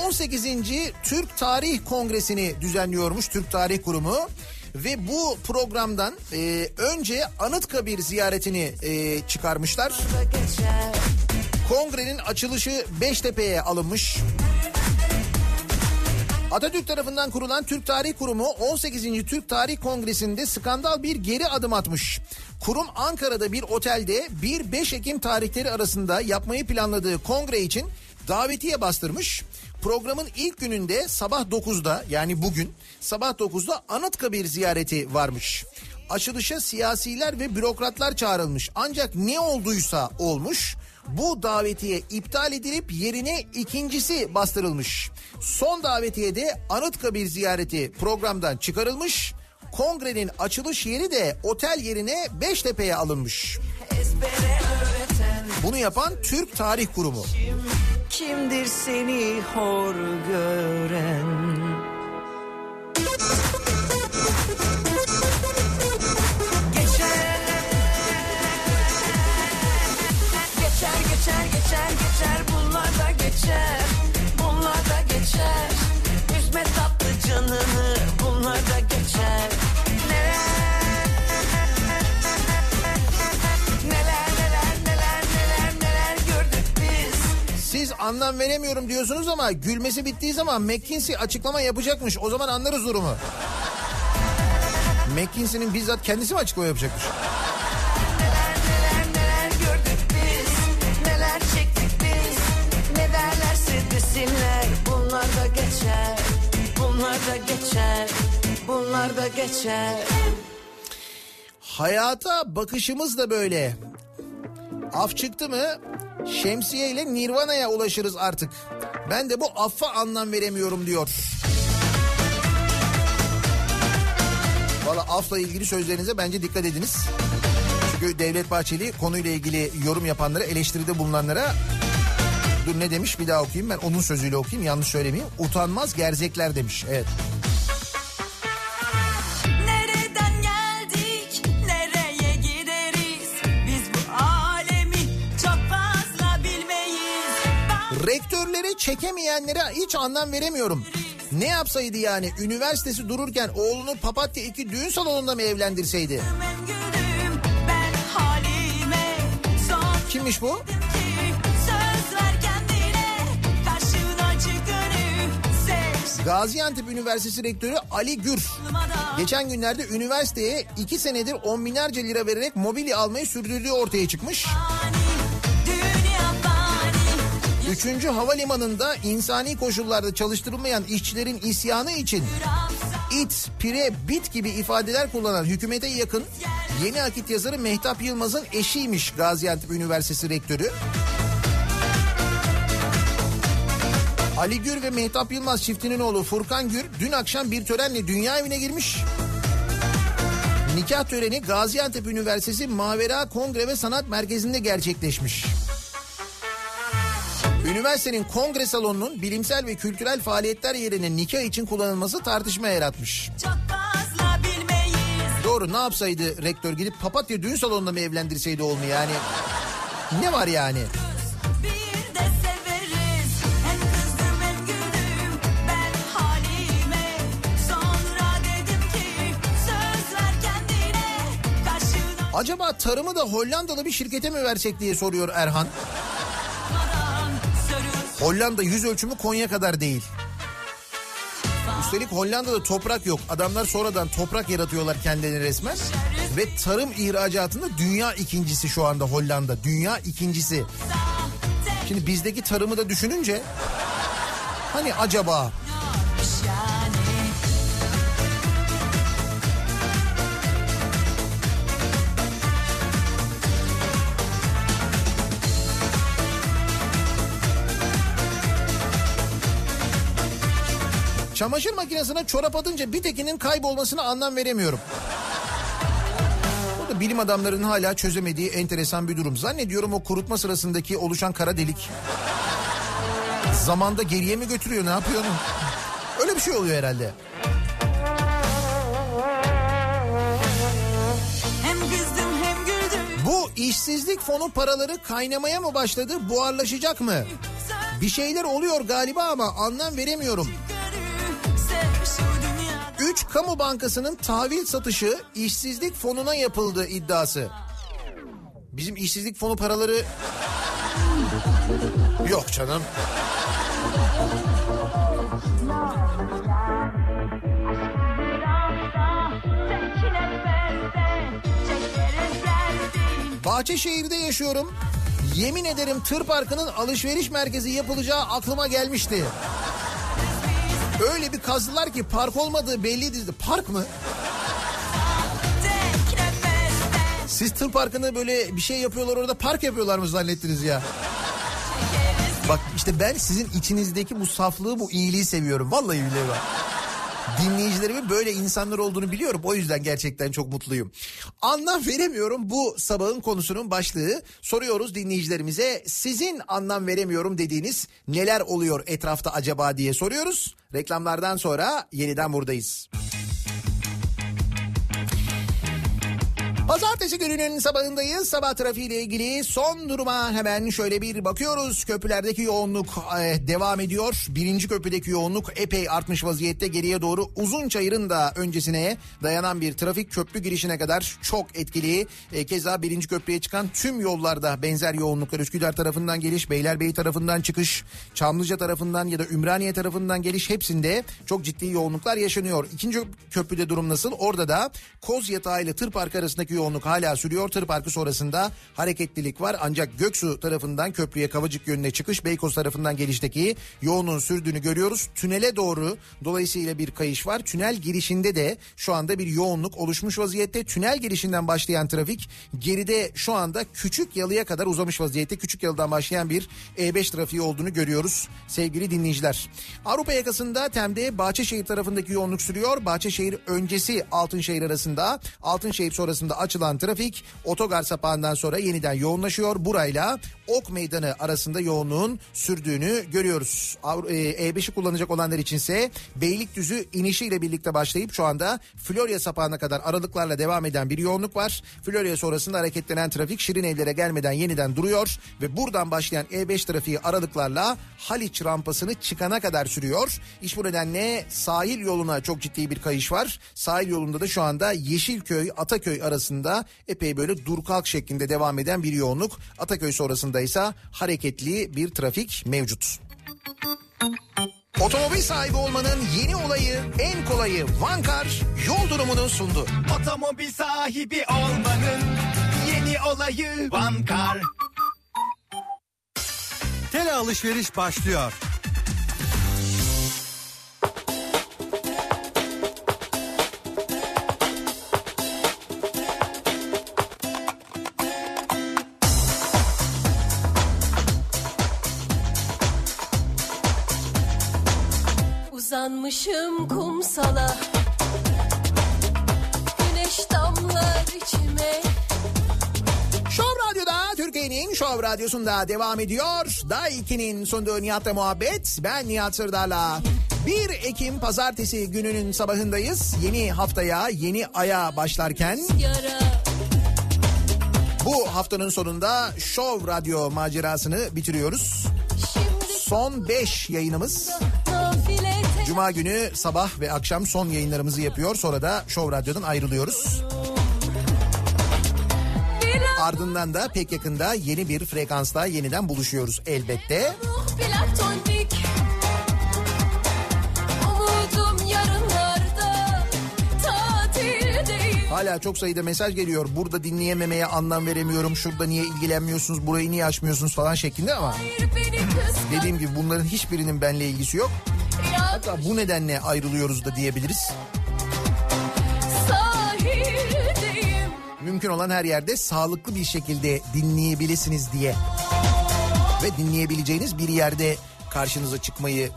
18. Türk Tarih Kongresi'ni düzenliyormuş Türk Tarih Kurumu. Ve bu programdan e, önce Anıtkabir ziyaretini e, çıkarmışlar. Kongrenin açılışı Beştepe'ye alınmış. Atatürk tarafından kurulan Türk Tarih Kurumu 18. Türk Tarih Kongresi'nde skandal bir geri adım atmış. Kurum Ankara'da bir otelde 1-5 Ekim tarihleri arasında yapmayı planladığı kongre için davetiye bastırmış. Programın ilk gününde sabah 9'da yani bugün sabah 9'da Anıtkabir ziyareti varmış. Açılışa siyasiler ve bürokratlar çağrılmış. Ancak ne olduysa olmuş. Bu davetiye iptal edilip yerine ikincisi bastırılmış. Son davetiye de Anıtkabir ziyareti programdan çıkarılmış. Kongrenin açılış yeri de otel yerine Beştepe'ye alınmış. Bunu yapan Türk Tarih Kurumu. kimdir seni hor gören? Geçer Bunlar da geçer Üzme tatlı canını bunlar da geçer Siz anlam veremiyorum diyorsunuz ama gülmesi bittiği zaman McKinsey açıklama yapacakmış. O zaman anlarız durumu. McKinsey'nin bizzat kendisi mi açıklama yapacakmış? Desinler Bunlar da geçer Bunlar da geçer Bunlar da geçer Hayata bakışımız da böyle. Af çıktı mı şemsiye ile Nirvana'ya ulaşırız artık. Ben de bu affa anlam veremiyorum diyor. Valla afla ilgili sözlerinize bence dikkat ediniz. Çünkü Devlet Bahçeli konuyla ilgili yorum yapanlara, eleştiride bulunanlara dur ne demiş bir daha okuyayım ben onun sözüyle okuyayım yanlış söylemeyeyim. Utanmaz gerzekler demiş. Evet. Geldik Ben Rektörleri çekemeyenlere hiç anlam veremiyorum. Ne yapsaydı yani üniversitesi dururken oğlunu Papatya 2 düğün salonunda mı evlendirseydi? Kimmiş bu? Gaziantep Üniversitesi Rektörü Ali Gür. Geçen günlerde üniversiteye 2 senedir on binlerce lira vererek mobilya almayı sürdürdüğü ortaya çıkmış. Üçüncü havalimanında insani koşullarda çalıştırılmayan işçilerin isyanı için it, pire, bit gibi ifadeler kullanan hükümete yakın yeni akit yazarı Mehtap Yılmaz'ın eşiymiş Gaziantep Üniversitesi Rektörü. Ali Gür ve Mehtap Yılmaz çiftinin oğlu Furkan Gür dün akşam bir törenle dünya evine girmiş. Nikah töreni Gaziantep Üniversitesi Mavera Kongre ve Sanat Merkezi'nde gerçekleşmiş. Üniversitenin kongre salonunun bilimsel ve kültürel faaliyetler yerine nikah için kullanılması tartışma yaratmış. Doğru ne yapsaydı rektör gidip papatya düğün salonunda mı evlendirseydi oğlunu yani? Ne var yani? Acaba tarımı da Hollandalı bir şirkete mi versek diye soruyor Erhan. Hollanda yüz ölçümü Konya kadar değil. Üstelik Hollanda'da toprak yok. Adamlar sonradan toprak yaratıyorlar kendilerine resmen. Ve tarım ihracatında dünya ikincisi şu anda Hollanda. Dünya ikincisi. Şimdi bizdeki tarımı da düşününce hani acaba çamaşır makinesine çorap atınca bir tekinin kaybolmasına anlam veremiyorum. Bu da bilim adamlarının hala çözemediği enteresan bir durum. Zannediyorum o kurutma sırasındaki oluşan kara delik zamanda geriye mi götürüyor ne yapıyor onu? Öyle bir şey oluyor herhalde. Bu işsizlik fonu paraları kaynamaya mı başladı buharlaşacak mı? Bir şeyler oluyor galiba ama anlam veremiyorum. Sev şu dünyada 3 kamu bankasının tahvil satışı işsizlik fonuna yapıldı iddiası. Bizim işsizlik fonu paraları Yok canım. Bahçeşehir'de yaşıyorum. Yemin ederim tır parkının alışveriş merkezi yapılacağı aklıma gelmişti. Öyle bir kazdılar ki park olmadığı belliydi. Park mı? Siz tır parkını böyle bir şey yapıyorlar orada park yapıyorlar mı zannettiniz ya? Bak işte ben sizin içinizdeki bu saflığı bu iyiliği seviyorum. Vallahi billahi bak. Dinleyicilerimin böyle insanlar olduğunu biliyorum. O yüzden gerçekten çok mutluyum. Anlam veremiyorum bu sabahın konusunun başlığı. Soruyoruz dinleyicilerimize sizin anlam veremiyorum dediğiniz neler oluyor etrafta acaba diye soruyoruz. Reklamlardan sonra yeniden buradayız. Pazartesi gününün sabahındayız. Sabah trafiğiyle ilgili son duruma hemen şöyle bir bakıyoruz. Köprülerdeki yoğunluk e, devam ediyor. Birinci köprüdeki yoğunluk epey artmış vaziyette. Geriye doğru uzun çayırın da öncesine dayanan bir trafik köprü girişine kadar çok etkili. E, keza birinci köprüye çıkan tüm yollarda benzer yoğunluklar. Üsküdar tarafından geliş, Beylerbeyi tarafından çıkış, Çamlıca tarafından ya da Ümraniye tarafından geliş hepsinde çok ciddi yoğunluklar yaşanıyor. İkinci köprüde durum nasıl? Orada da Koz Yatağı ile Tır Parkı arasındaki yoğunluk hala sürüyor. Tır Parkı sonrasında hareketlilik var. Ancak Göksu tarafından köprüye Kavacık yönüne çıkış, Beykoz tarafından gelişteki yoğunluğun sürdüğünü görüyoruz. Tünele doğru dolayısıyla bir kayış var. Tünel girişinde de şu anda bir yoğunluk oluşmuş vaziyette. Tünel girişinden başlayan trafik geride şu anda Küçük Yalı'ya kadar uzamış vaziyette. Küçük Yalı'dan başlayan bir E5 trafiği olduğunu görüyoruz sevgili dinleyiciler. Avrupa yakasında Tem'de Bahçeşehir tarafındaki yoğunluk sürüyor. Bahçeşehir öncesi Altınşehir arasında, Altınşehir sonrasında açılan trafik otogar sapağından sonra yeniden yoğunlaşıyor. Burayla Ok Meydanı arasında yoğunluğun sürdüğünü görüyoruz. Avru- e, E5'i kullanacak olanlar içinse Beylikdüzü inişiyle birlikte başlayıp şu anda Florya sapağına kadar aralıklarla devam eden bir yoğunluk var. Florya sonrasında hareketlenen trafik Şirin Evlere gelmeden yeniden duruyor ve buradan başlayan E5 trafiği aralıklarla Haliç rampasını çıkana kadar sürüyor. İş bu nedenle sahil yoluna çok ciddi bir kayış var. Sahil yolunda da şu anda Yeşilköy Ataköy arasında epey böyle dur kalk şeklinde devam eden bir yoğunluk. Ataköy sonrasında ise hareketli bir trafik mevcut. Otomobil sahibi olmanın yeni olayı, en kolayı Vankar yol durumunu sundu. Otomobil sahibi olmanın yeni olayı Vankar. Tele alışveriş başlıyor. Uzanmışım kumsala Güneş damlar içime Şov Radyo'da Türkiye'nin Şov Radyosu'nda devam ediyor. Day 2'nin sunduğu Nihat'la muhabbet. Ben Nihat Sırdar'la. 1 Ekim pazartesi gününün sabahındayız. Yeni haftaya, yeni aya başlarken bu haftanın sonunda Şov Radyo macerasını bitiriyoruz. Son 5 yayınımız Cuma günü sabah ve akşam son yayınlarımızı yapıyor. Sonra da Şov Radyo'dan ayrılıyoruz. Ardından da pek yakında yeni bir frekansta yeniden buluşuyoruz elbette. Hala çok sayıda mesaj geliyor. Burada dinleyememeye anlam veremiyorum. Şurada niye ilgilenmiyorsunuz, burayı niye açmıyorsunuz falan şeklinde ama dediğim gibi bunların hiçbirinin benimle ilgisi yok. Hatta bu nedenle ayrılıyoruz da diyebiliriz. Mümkün olan her yerde sağlıklı bir şekilde dinleyebilirsiniz diye. Ve dinleyebileceğiniz bir yerde karşınıza çıkmayı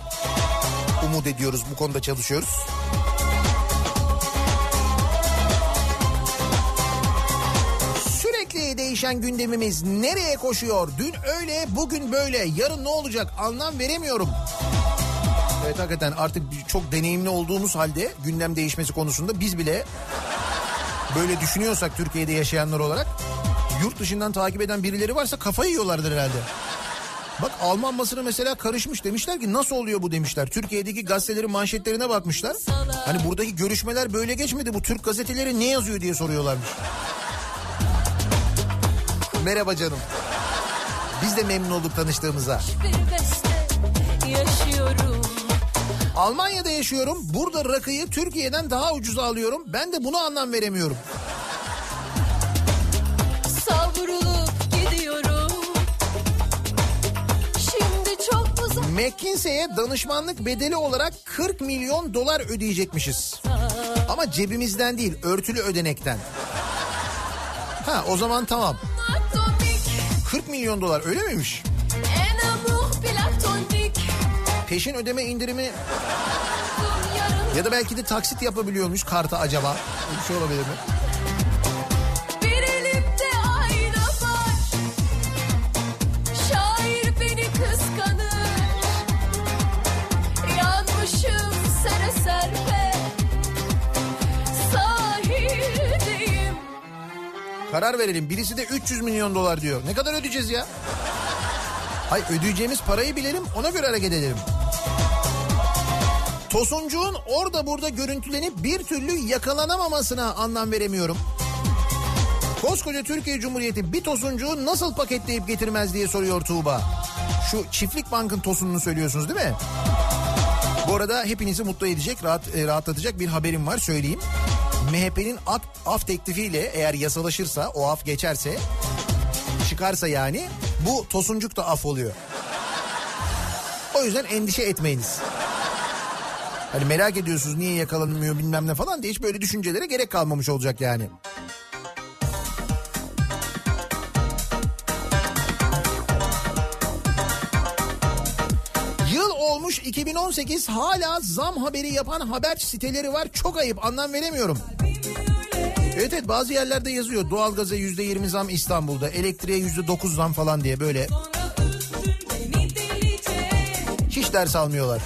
umut ediyoruz. Bu konuda çalışıyoruz. Sürekli değişen gündemimiz nereye koşuyor? Dün öyle, bugün böyle. Yarın ne olacak? Anlam veremiyorum. Evet hakikaten artık çok deneyimli olduğumuz halde gündem değişmesi konusunda biz bile böyle düşünüyorsak Türkiye'de yaşayanlar olarak yurt dışından takip eden birileri varsa kafayı yiyorlardır herhalde. Bak Alman basını mesela karışmış demişler ki nasıl oluyor bu demişler. Türkiye'deki gazetelerin manşetlerine bakmışlar. Hani buradaki görüşmeler böyle geçmedi bu Türk gazeteleri ne yazıyor diye soruyorlarmış. Merhaba canım. Biz de memnun olduk tanıştığımıza. bir beste yaşıyorum. Almanya'da yaşıyorum. Burada rakıyı Türkiye'den daha ucuza alıyorum. Ben de buna anlam veremiyorum. McKinsey'e danışmanlık bedeli olarak 40 milyon dolar ödeyecekmişiz. Ama cebimizden değil, örtülü ödenekten. Ha o zaman tamam. Atomik. 40 milyon dolar öyle miymiş? Peşin ödeme indirimi ya da belki de taksit yapabiliyormuş karta acaba. Öyle bir şey olabilir mi? Karar verelim. Birisi de 300 milyon dolar diyor. Ne kadar ödeyeceğiz ya? Hay ödeyeceğimiz parayı bilelim ona göre hareket edelim. Tosuncuğun orada burada görüntülenip bir türlü yakalanamamasına anlam veremiyorum. Koskoca Türkiye Cumhuriyeti bir tosuncuğu nasıl paketleyip getirmez diye soruyor Tuğba. Şu çiftlik bankın tosununu söylüyorsunuz değil mi? Bu arada hepinizi mutlu edecek, rahat, e, rahatlatacak bir haberim var söyleyeyim. MHP'nin af, af teklifiyle eğer yasalaşırsa, o af geçerse, çıkarsa yani bu tosuncuk da af oluyor. O yüzden endişe etmeyiniz. Hani merak ediyorsunuz niye yakalanmıyor bilmem ne falan diye hiç böyle düşüncelere gerek kalmamış olacak yani. Yıl olmuş 2018 hala zam haberi yapan haber siteleri var. Çok ayıp anlam veremiyorum. Evet evet bazı yerlerde yazıyor doğalgaza yüzde yirmi zam İstanbul'da elektriğe yüzde dokuz zam falan diye böyle hiç ders almıyorlar.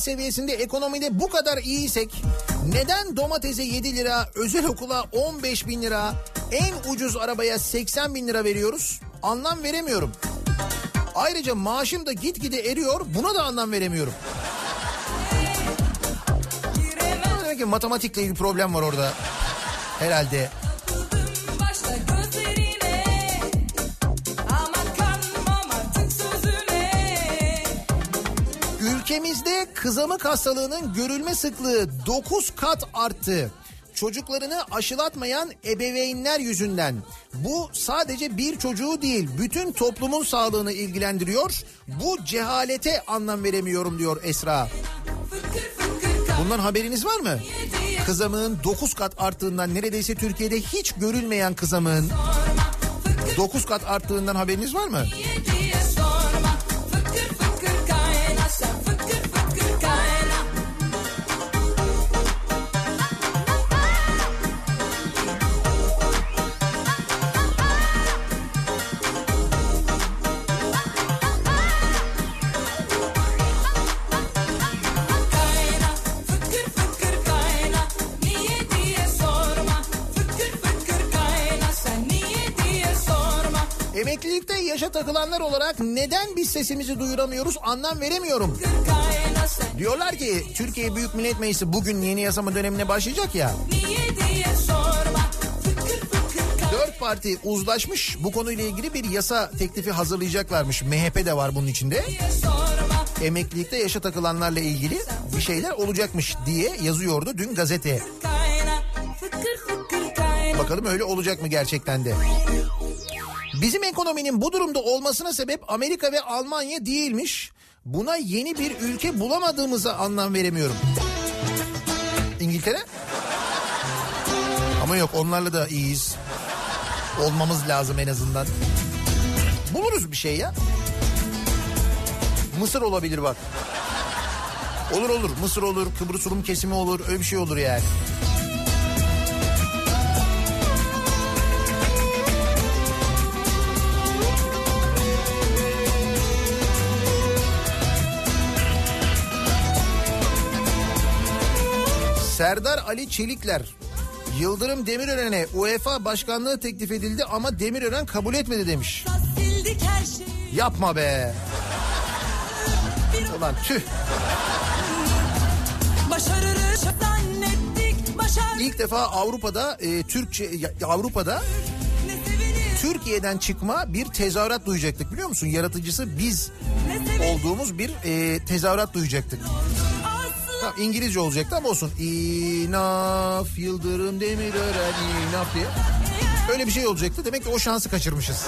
Seviyesinde, ekonomide bu kadar iyiysek neden domatese 7 lira, özel okula 15 bin lira, en ucuz arabaya 80 bin lira veriyoruz? Anlam veremiyorum. Ayrıca maaşım da gitgide eriyor buna da anlam veremiyorum. Demek ki matematikle ilgili problem var orada. Herhalde. Kızamık hastalığının görülme sıklığı 9 kat arttı. Çocuklarını aşılatmayan ebeveynler yüzünden. Bu sadece bir çocuğu değil, bütün toplumun sağlığını ilgilendiriyor. Bu cehalete anlam veremiyorum diyor Esra. Bundan haberiniz var mı? Kızamığın 9 kat arttığından neredeyse Türkiye'de hiç görülmeyen kızamığın 9 kat arttığından haberiniz var mı? diye yaşa takılanlar olarak neden biz sesimizi duyuramıyoruz anlam veremiyorum. Diyorlar ki Türkiye Büyük Millet Meclisi bugün yeni yasama dönemine başlayacak ya. Dört parti uzlaşmış bu konuyla ilgili bir yasa teklifi hazırlayacaklarmış. MHP de var bunun içinde. Emeklilikte yaşa takılanlarla ilgili bir şeyler olacakmış diye yazıyordu dün gazete. Bakalım öyle olacak mı gerçekten de. Bizim ekonominin bu durumda olmasına sebep Amerika ve Almanya değilmiş. Buna yeni bir ülke bulamadığımıza anlam veremiyorum. İngiltere? Ama yok onlarla da iyiyiz. Olmamız lazım en azından. Buluruz bir şey ya. Mısır olabilir bak. Olur olur Mısır olur Kıbrıs Rum kesimi olur öyle bir şey olur yani. Serdar Ali Çelikler. Yıldırım Demirören'e UEFA başkanlığı teklif edildi ama Demirören kabul etmedi demiş. Yapma be. Ulan tüh. İlk defa Avrupa'da e, Türkçe Avrupa'da Türkiye'den çıkma bir tezahürat duyacaktık biliyor musun? Yaratıcısı biz olduğumuz bir e, tezahürat duyacaktık. Tamam, İngilizce olacaktı ama olsun. Enough Yıldırım Demirören enough diye. Öyle bir şey olacaktı. Demek ki o şansı kaçırmışız.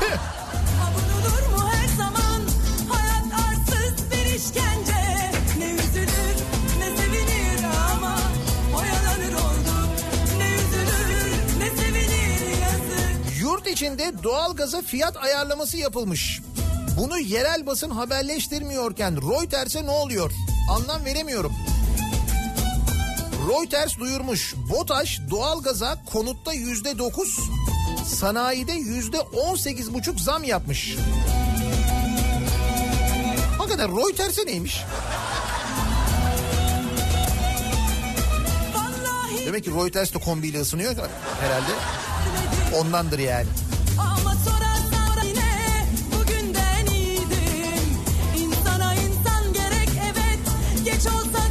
Tüh. Yurt içinde doğalgaza fiyat ayarlaması yapılmış. Bunu yerel basın haberleştirmiyorken Reuters'e ne oluyor? Anlam veremiyorum. Reuters duyurmuş. BOTAŞ doğalgaza konutta yüzde dokuz, sanayide yüzde on sekiz buçuk zam yapmış. Hakikaten Reuters'e neymiş? Vallahi Demek ki Reuters de kombiyle ısınıyor herhalde. Ondandır yani. Geç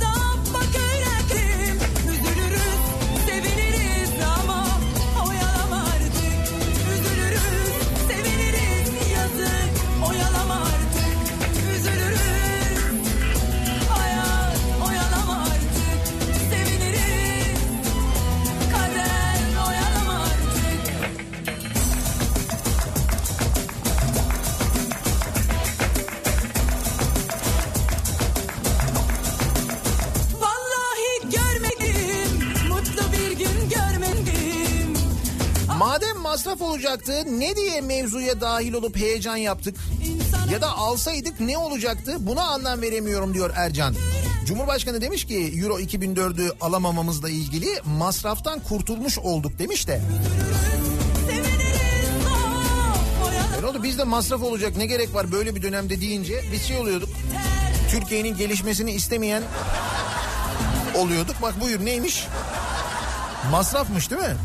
masraf olacaktı ne diye mevzuya dahil olup heyecan yaptık? Ya da alsaydık ne olacaktı? Buna anlam veremiyorum diyor Ercan. Cumhurbaşkanı demiş ki Euro 2004'ü alamamamızla ilgili masraftan kurtulmuş olduk demiş de. E ne oldu biz de masraf olacak ne gerek var böyle bir dönemde deyince biz şey oluyorduk. Türkiye'nin gelişmesini istemeyen oluyorduk. Bak buyur neymiş? Masrafmış değil mi?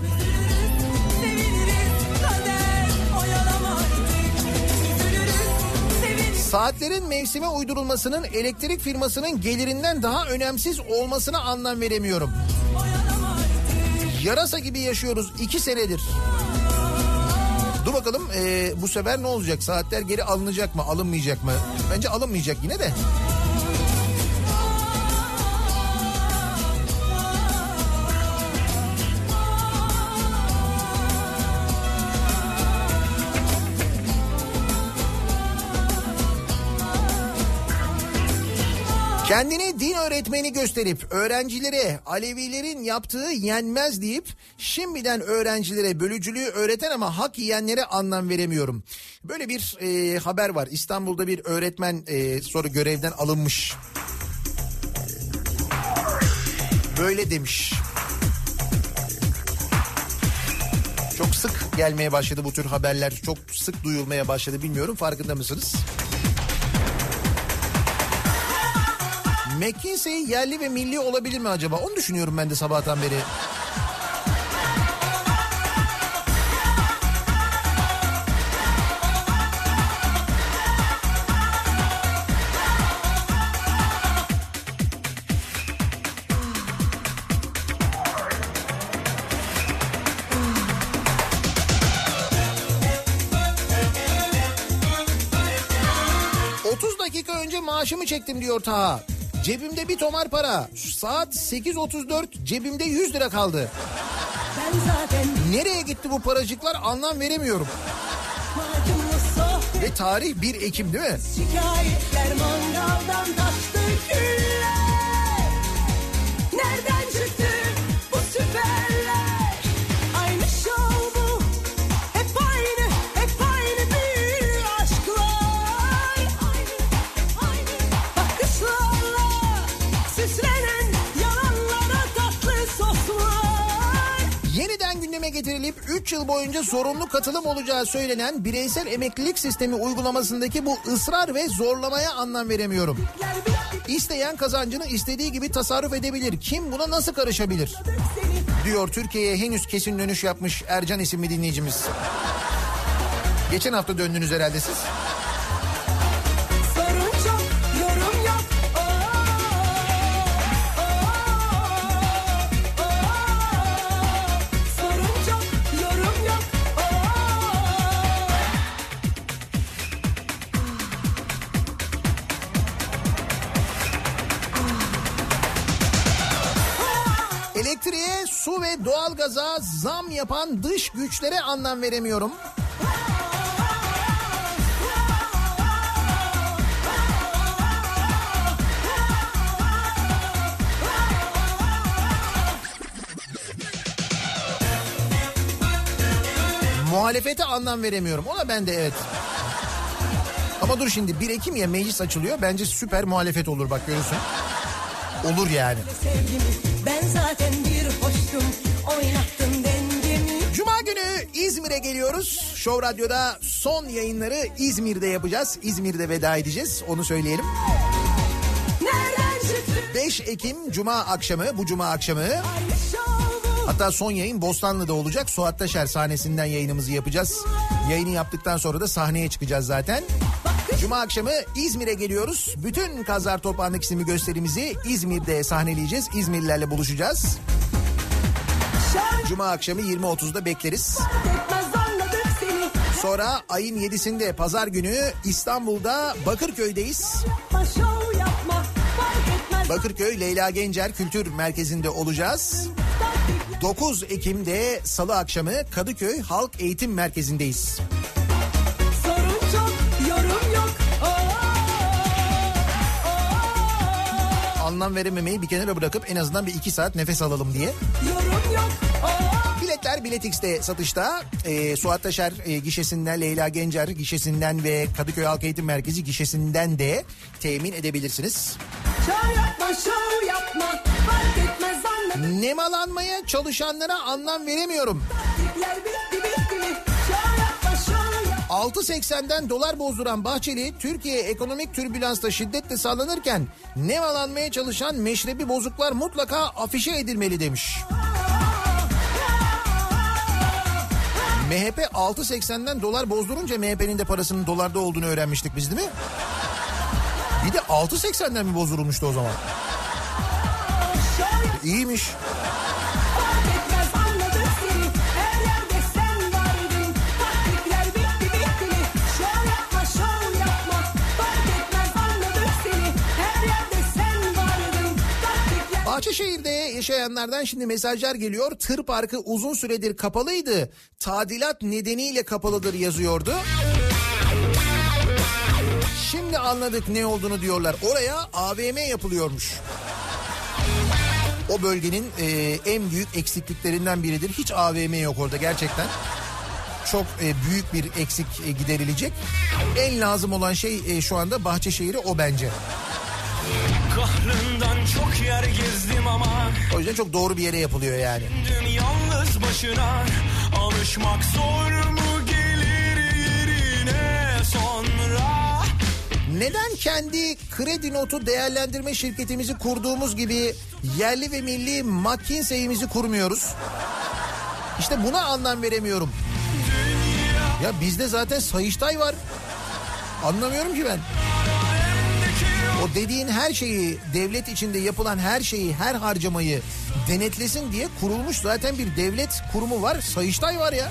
Saatlerin mevsime uydurulmasının elektrik firmasının gelirinden daha önemsiz olmasına anlam veremiyorum. Yarasa gibi yaşıyoruz iki senedir. Dur bakalım eee, bu sefer ne olacak? Saatler geri alınacak mı alınmayacak mı? Bence alınmayacak yine de. Kendini din öğretmeni gösterip öğrencilere Alevilerin yaptığı yenmez deyip şimdiden öğrencilere bölücülüğü öğreten ama hak yiyenlere anlam veremiyorum. Böyle bir e, haber var. İstanbul'da bir öğretmen e, sonra görevden alınmış. Böyle demiş. Çok sık gelmeye başladı bu tür haberler. Çok sık duyulmaya başladı bilmiyorum farkında mısınız? McKinsey yerli ve milli olabilir mi acaba? Onu düşünüyorum ben de sabahtan beri. ...30 dakika önce maaşımı çektim diyor Taha. Cebimde bir tomar para. Saat 8.34 cebimde 100 lira kaldı. Ben zaten Nereye gitti bu paracıklar anlam veremiyorum. Ve tarih 1 Ekim değil mi? Şikayetler mangaldan taştı güller getirilip 3 yıl boyunca zorunlu katılım olacağı söylenen bireysel emeklilik sistemi uygulamasındaki bu ısrar ve zorlamaya anlam veremiyorum. İsteyen kazancını istediği gibi tasarruf edebilir. Kim buna nasıl karışabilir? Diyor Türkiye'ye henüz kesin dönüş yapmış Ercan isimli dinleyicimiz. Geçen hafta döndünüz herhalde siz. Elektriğe, su ve doğalgaza zam yapan dış güçlere anlam veremiyorum. Muhalefete anlam veremiyorum. Ona ben de evet. Ama dur şimdi 1 Ekim ya meclis açılıyor. Bence süper muhalefet olur bak görürsün. Olur yani. Sevgimi ben zaten bir hoştum. Oynattın dengemi. Cuma günü İzmir'e geliyoruz. Show Radyo'da son yayınları İzmir'de yapacağız. İzmir'de veda edeceğiz. Onu söyleyelim. Nereden çıktı? 5 Ekim Cuma akşamı, bu Cuma akşamı. Hatta son yayın Bostanlı'da olacak. Suat Taşer sahnesinden yayınımızı yapacağız. Yayını yaptıktan sonra da sahneye çıkacağız zaten. Cuma akşamı İzmir'e geliyoruz. Bütün Kazlar Toprağı'ndaki isimli gösterimizi İzmir'de sahneleyeceğiz. İzmirlilerle buluşacağız. Cuma akşamı 20.30'da bekleriz. Sonra ayın 7'sinde pazar günü İstanbul'da Bakırköy'deyiz. Bakırköy Leyla Gencer Kültür Merkezi'nde olacağız. 9 Ekim'de Salı akşamı Kadıköy Halk Eğitim Merkezi'ndeyiz. Anlam verememeyi bir kenara bırakıp en azından bir iki saat nefes alalım diye. Biletler Bilet X'te satışta. Ee, Suat Taşer e, gişesinden, Leyla Gencer gişesinden ve Kadıköy Halk Eğitim Merkezi gişesinden de temin edebilirsiniz. Şov yapma, yapma. Fark etmez. Nemalanmaya çalışanlara anlam veremiyorum. Tipler 6.80'den dolar bozduran Bahçeli Türkiye ekonomik türbülansta şiddetle sallanırken nemalanmaya çalışan meşrebi bozuklar mutlaka afişe edilmeli demiş. MHP 6.80'den dolar bozdurunca MHP'nin de parasının dolarda olduğunu öğrenmiştik biz değil mi? Bir de 6.80'den mi bozdurulmuştu o zaman? İyiymiş. Bahçeşehir'de yaşayanlardan şimdi mesajlar geliyor. Tır parkı uzun süredir kapalıydı. Tadilat nedeniyle kapalıdır yazıyordu. Şimdi anladık ne olduğunu diyorlar. Oraya AVM yapılıyormuş. O bölgenin e, en büyük eksikliklerinden biridir. Hiç AVM yok orada gerçekten. Çok e, büyük bir eksik e, giderilecek. En lazım olan şey e, şu anda Bahçeşehir'e o bence. Kahrından çok yer gezdim ama O yüzden çok doğru bir yere yapılıyor yani. Dün yalnız başına Alışmak zor mu gelir yerine sonra Neden kendi kredi notu değerlendirme şirketimizi kurduğumuz gibi yerli ve milli McKinsey'imizi kurmuyoruz? İşte buna anlam veremiyorum. Ya bizde zaten Sayıştay var. Anlamıyorum ki ben. O dediğin her şeyi, devlet içinde yapılan her şeyi, her harcamayı denetlesin diye kurulmuş zaten bir devlet kurumu var. Sayıştay var ya.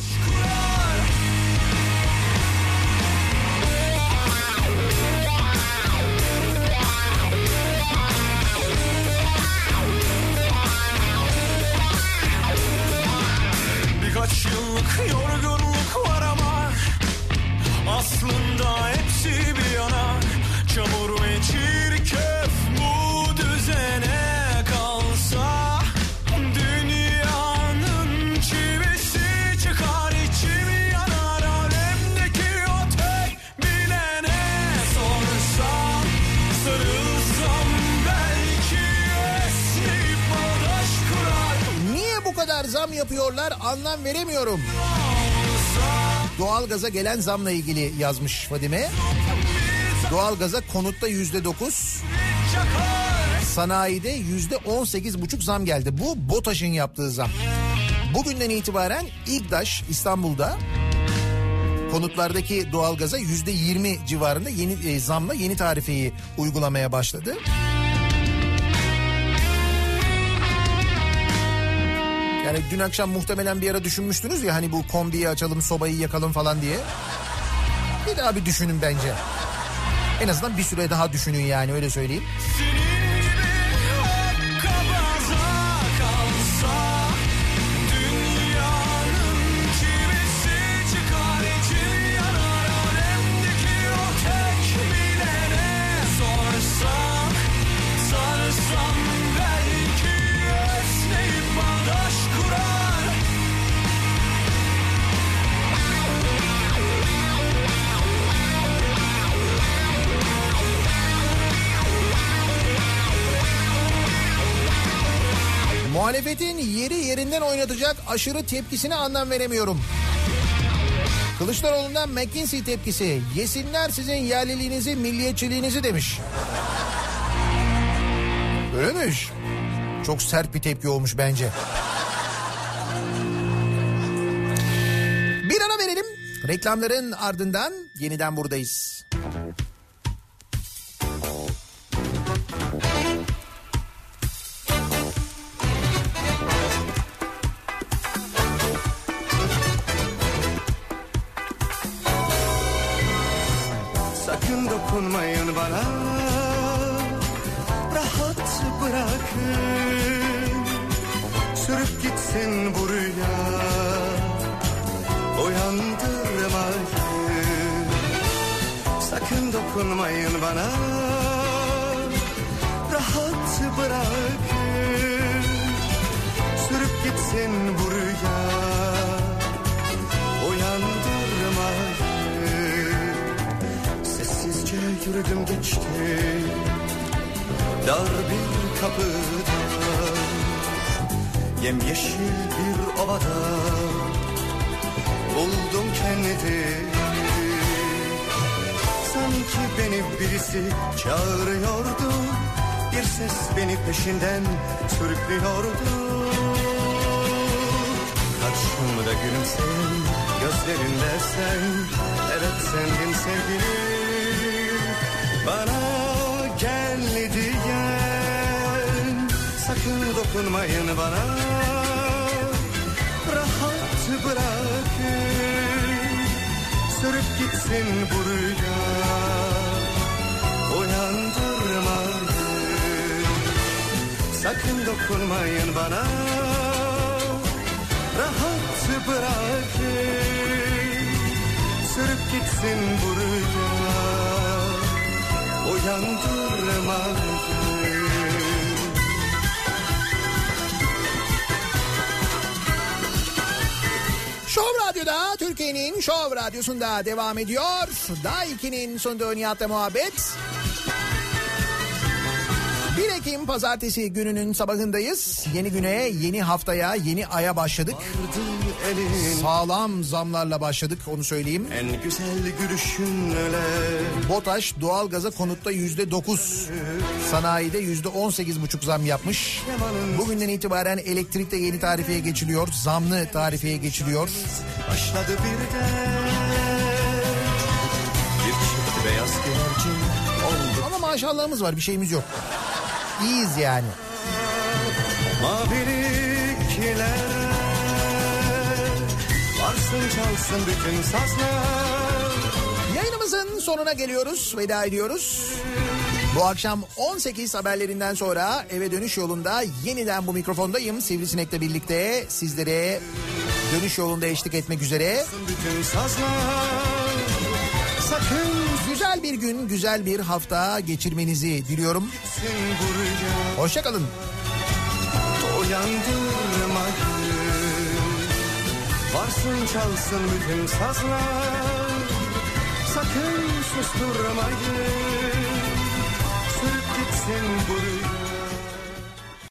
Zam yapıyorlar anlam veremiyorum. Doğalgaza gelen zamla ilgili yazmış Fadime. Doğalgaza konutta yüzde dokuz, Sanayide yüzde on sekiz buçuk zam geldi. Bu BOTAŞ'ın yaptığı zam. Bugünden itibaren İGDAŞ İstanbul'da konutlardaki doğalgaza yüzde yirmi civarında yeni e, zamla yeni tarifeyi uygulamaya başladı. Yani dün akşam muhtemelen bir ara düşünmüştünüz ya hani bu kombiyi açalım sobayı yakalım falan diye. Bir daha bir düşünün bence. En azından bir süre daha düşünün yani öyle söyleyeyim. Muhalefetin yeri yerinden oynatacak aşırı tepkisine anlam veremiyorum. Kılıçdaroğlu'ndan McKinsey tepkisi. Yesinler sizin yerliliğinizi, milliyetçiliğinizi demiş. Öyleymiş. Çok sert bir tepki olmuş bence. Bir ara verelim. Reklamların ardından yeniden buradayız. Sakın dokunmayın bana. Rahat bırakın. Sürüp gitsin bu rüya. Uyandırmayın Sakın dokunmayın bana. Rahat bırakın. Sürüp gitsin bu Sessizce yürüdüm geçtim Dar bir kapıda Yemyeşil bir ovada Buldum kendimi. Sanki beni birisi çağırıyordu Bir ses beni peşinden sürüklüyordu. Karşımda gülümseyen gözlerinle sen Evet sendin sevgilim Bana gel diyen Sakın dokunmayın bana. Rahat bırakın Sürüp gitsin bu Uyandırmayın Sakın dokunmayın bana. Rahat bırakın Sürüp gitsin bu Şov Radyo'da Türkiye'nin Şov Radyosu'nda devam ediyor. Daiki'nin sunduğu Nihat'la muhabbet. 1 Ekim pazartesi gününün sabahındayız. Yeni güne, yeni haftaya, yeni aya başladık. Elin Sağlam zamlarla başladık onu söyleyeyim. En güzel gülüşünle BOTAŞ doğalgaza konutta yüzde dokuz, sanayide yüzde on sekiz buçuk zam yapmış. Bugünden itibaren elektrikte yeni tarifeye geçiliyor, zamlı tarifeye geçiliyor. Başladı birden Bir çift beyaz güvercin oldu Ama maşallahımız var bir şeyimiz yok. İyiyiz yani. Maviliklere Varsın çalsın bütün sazlar Yayınımızın sonuna geliyoruz, veda ediyoruz. Bu akşam 18 haberlerinden sonra eve dönüş yolunda yeniden bu mikrofondayım. Sivrisinek'le birlikte sizlere dönüş yolunda eşlik etmek üzere. Sakın Güzel bir gün, güzel bir hafta geçirmenizi diliyorum. Hoşçakalın. Uyandırmayın Varsın çalsın bütün sazlar. Sakın susturmayın Sürüp gitsin bu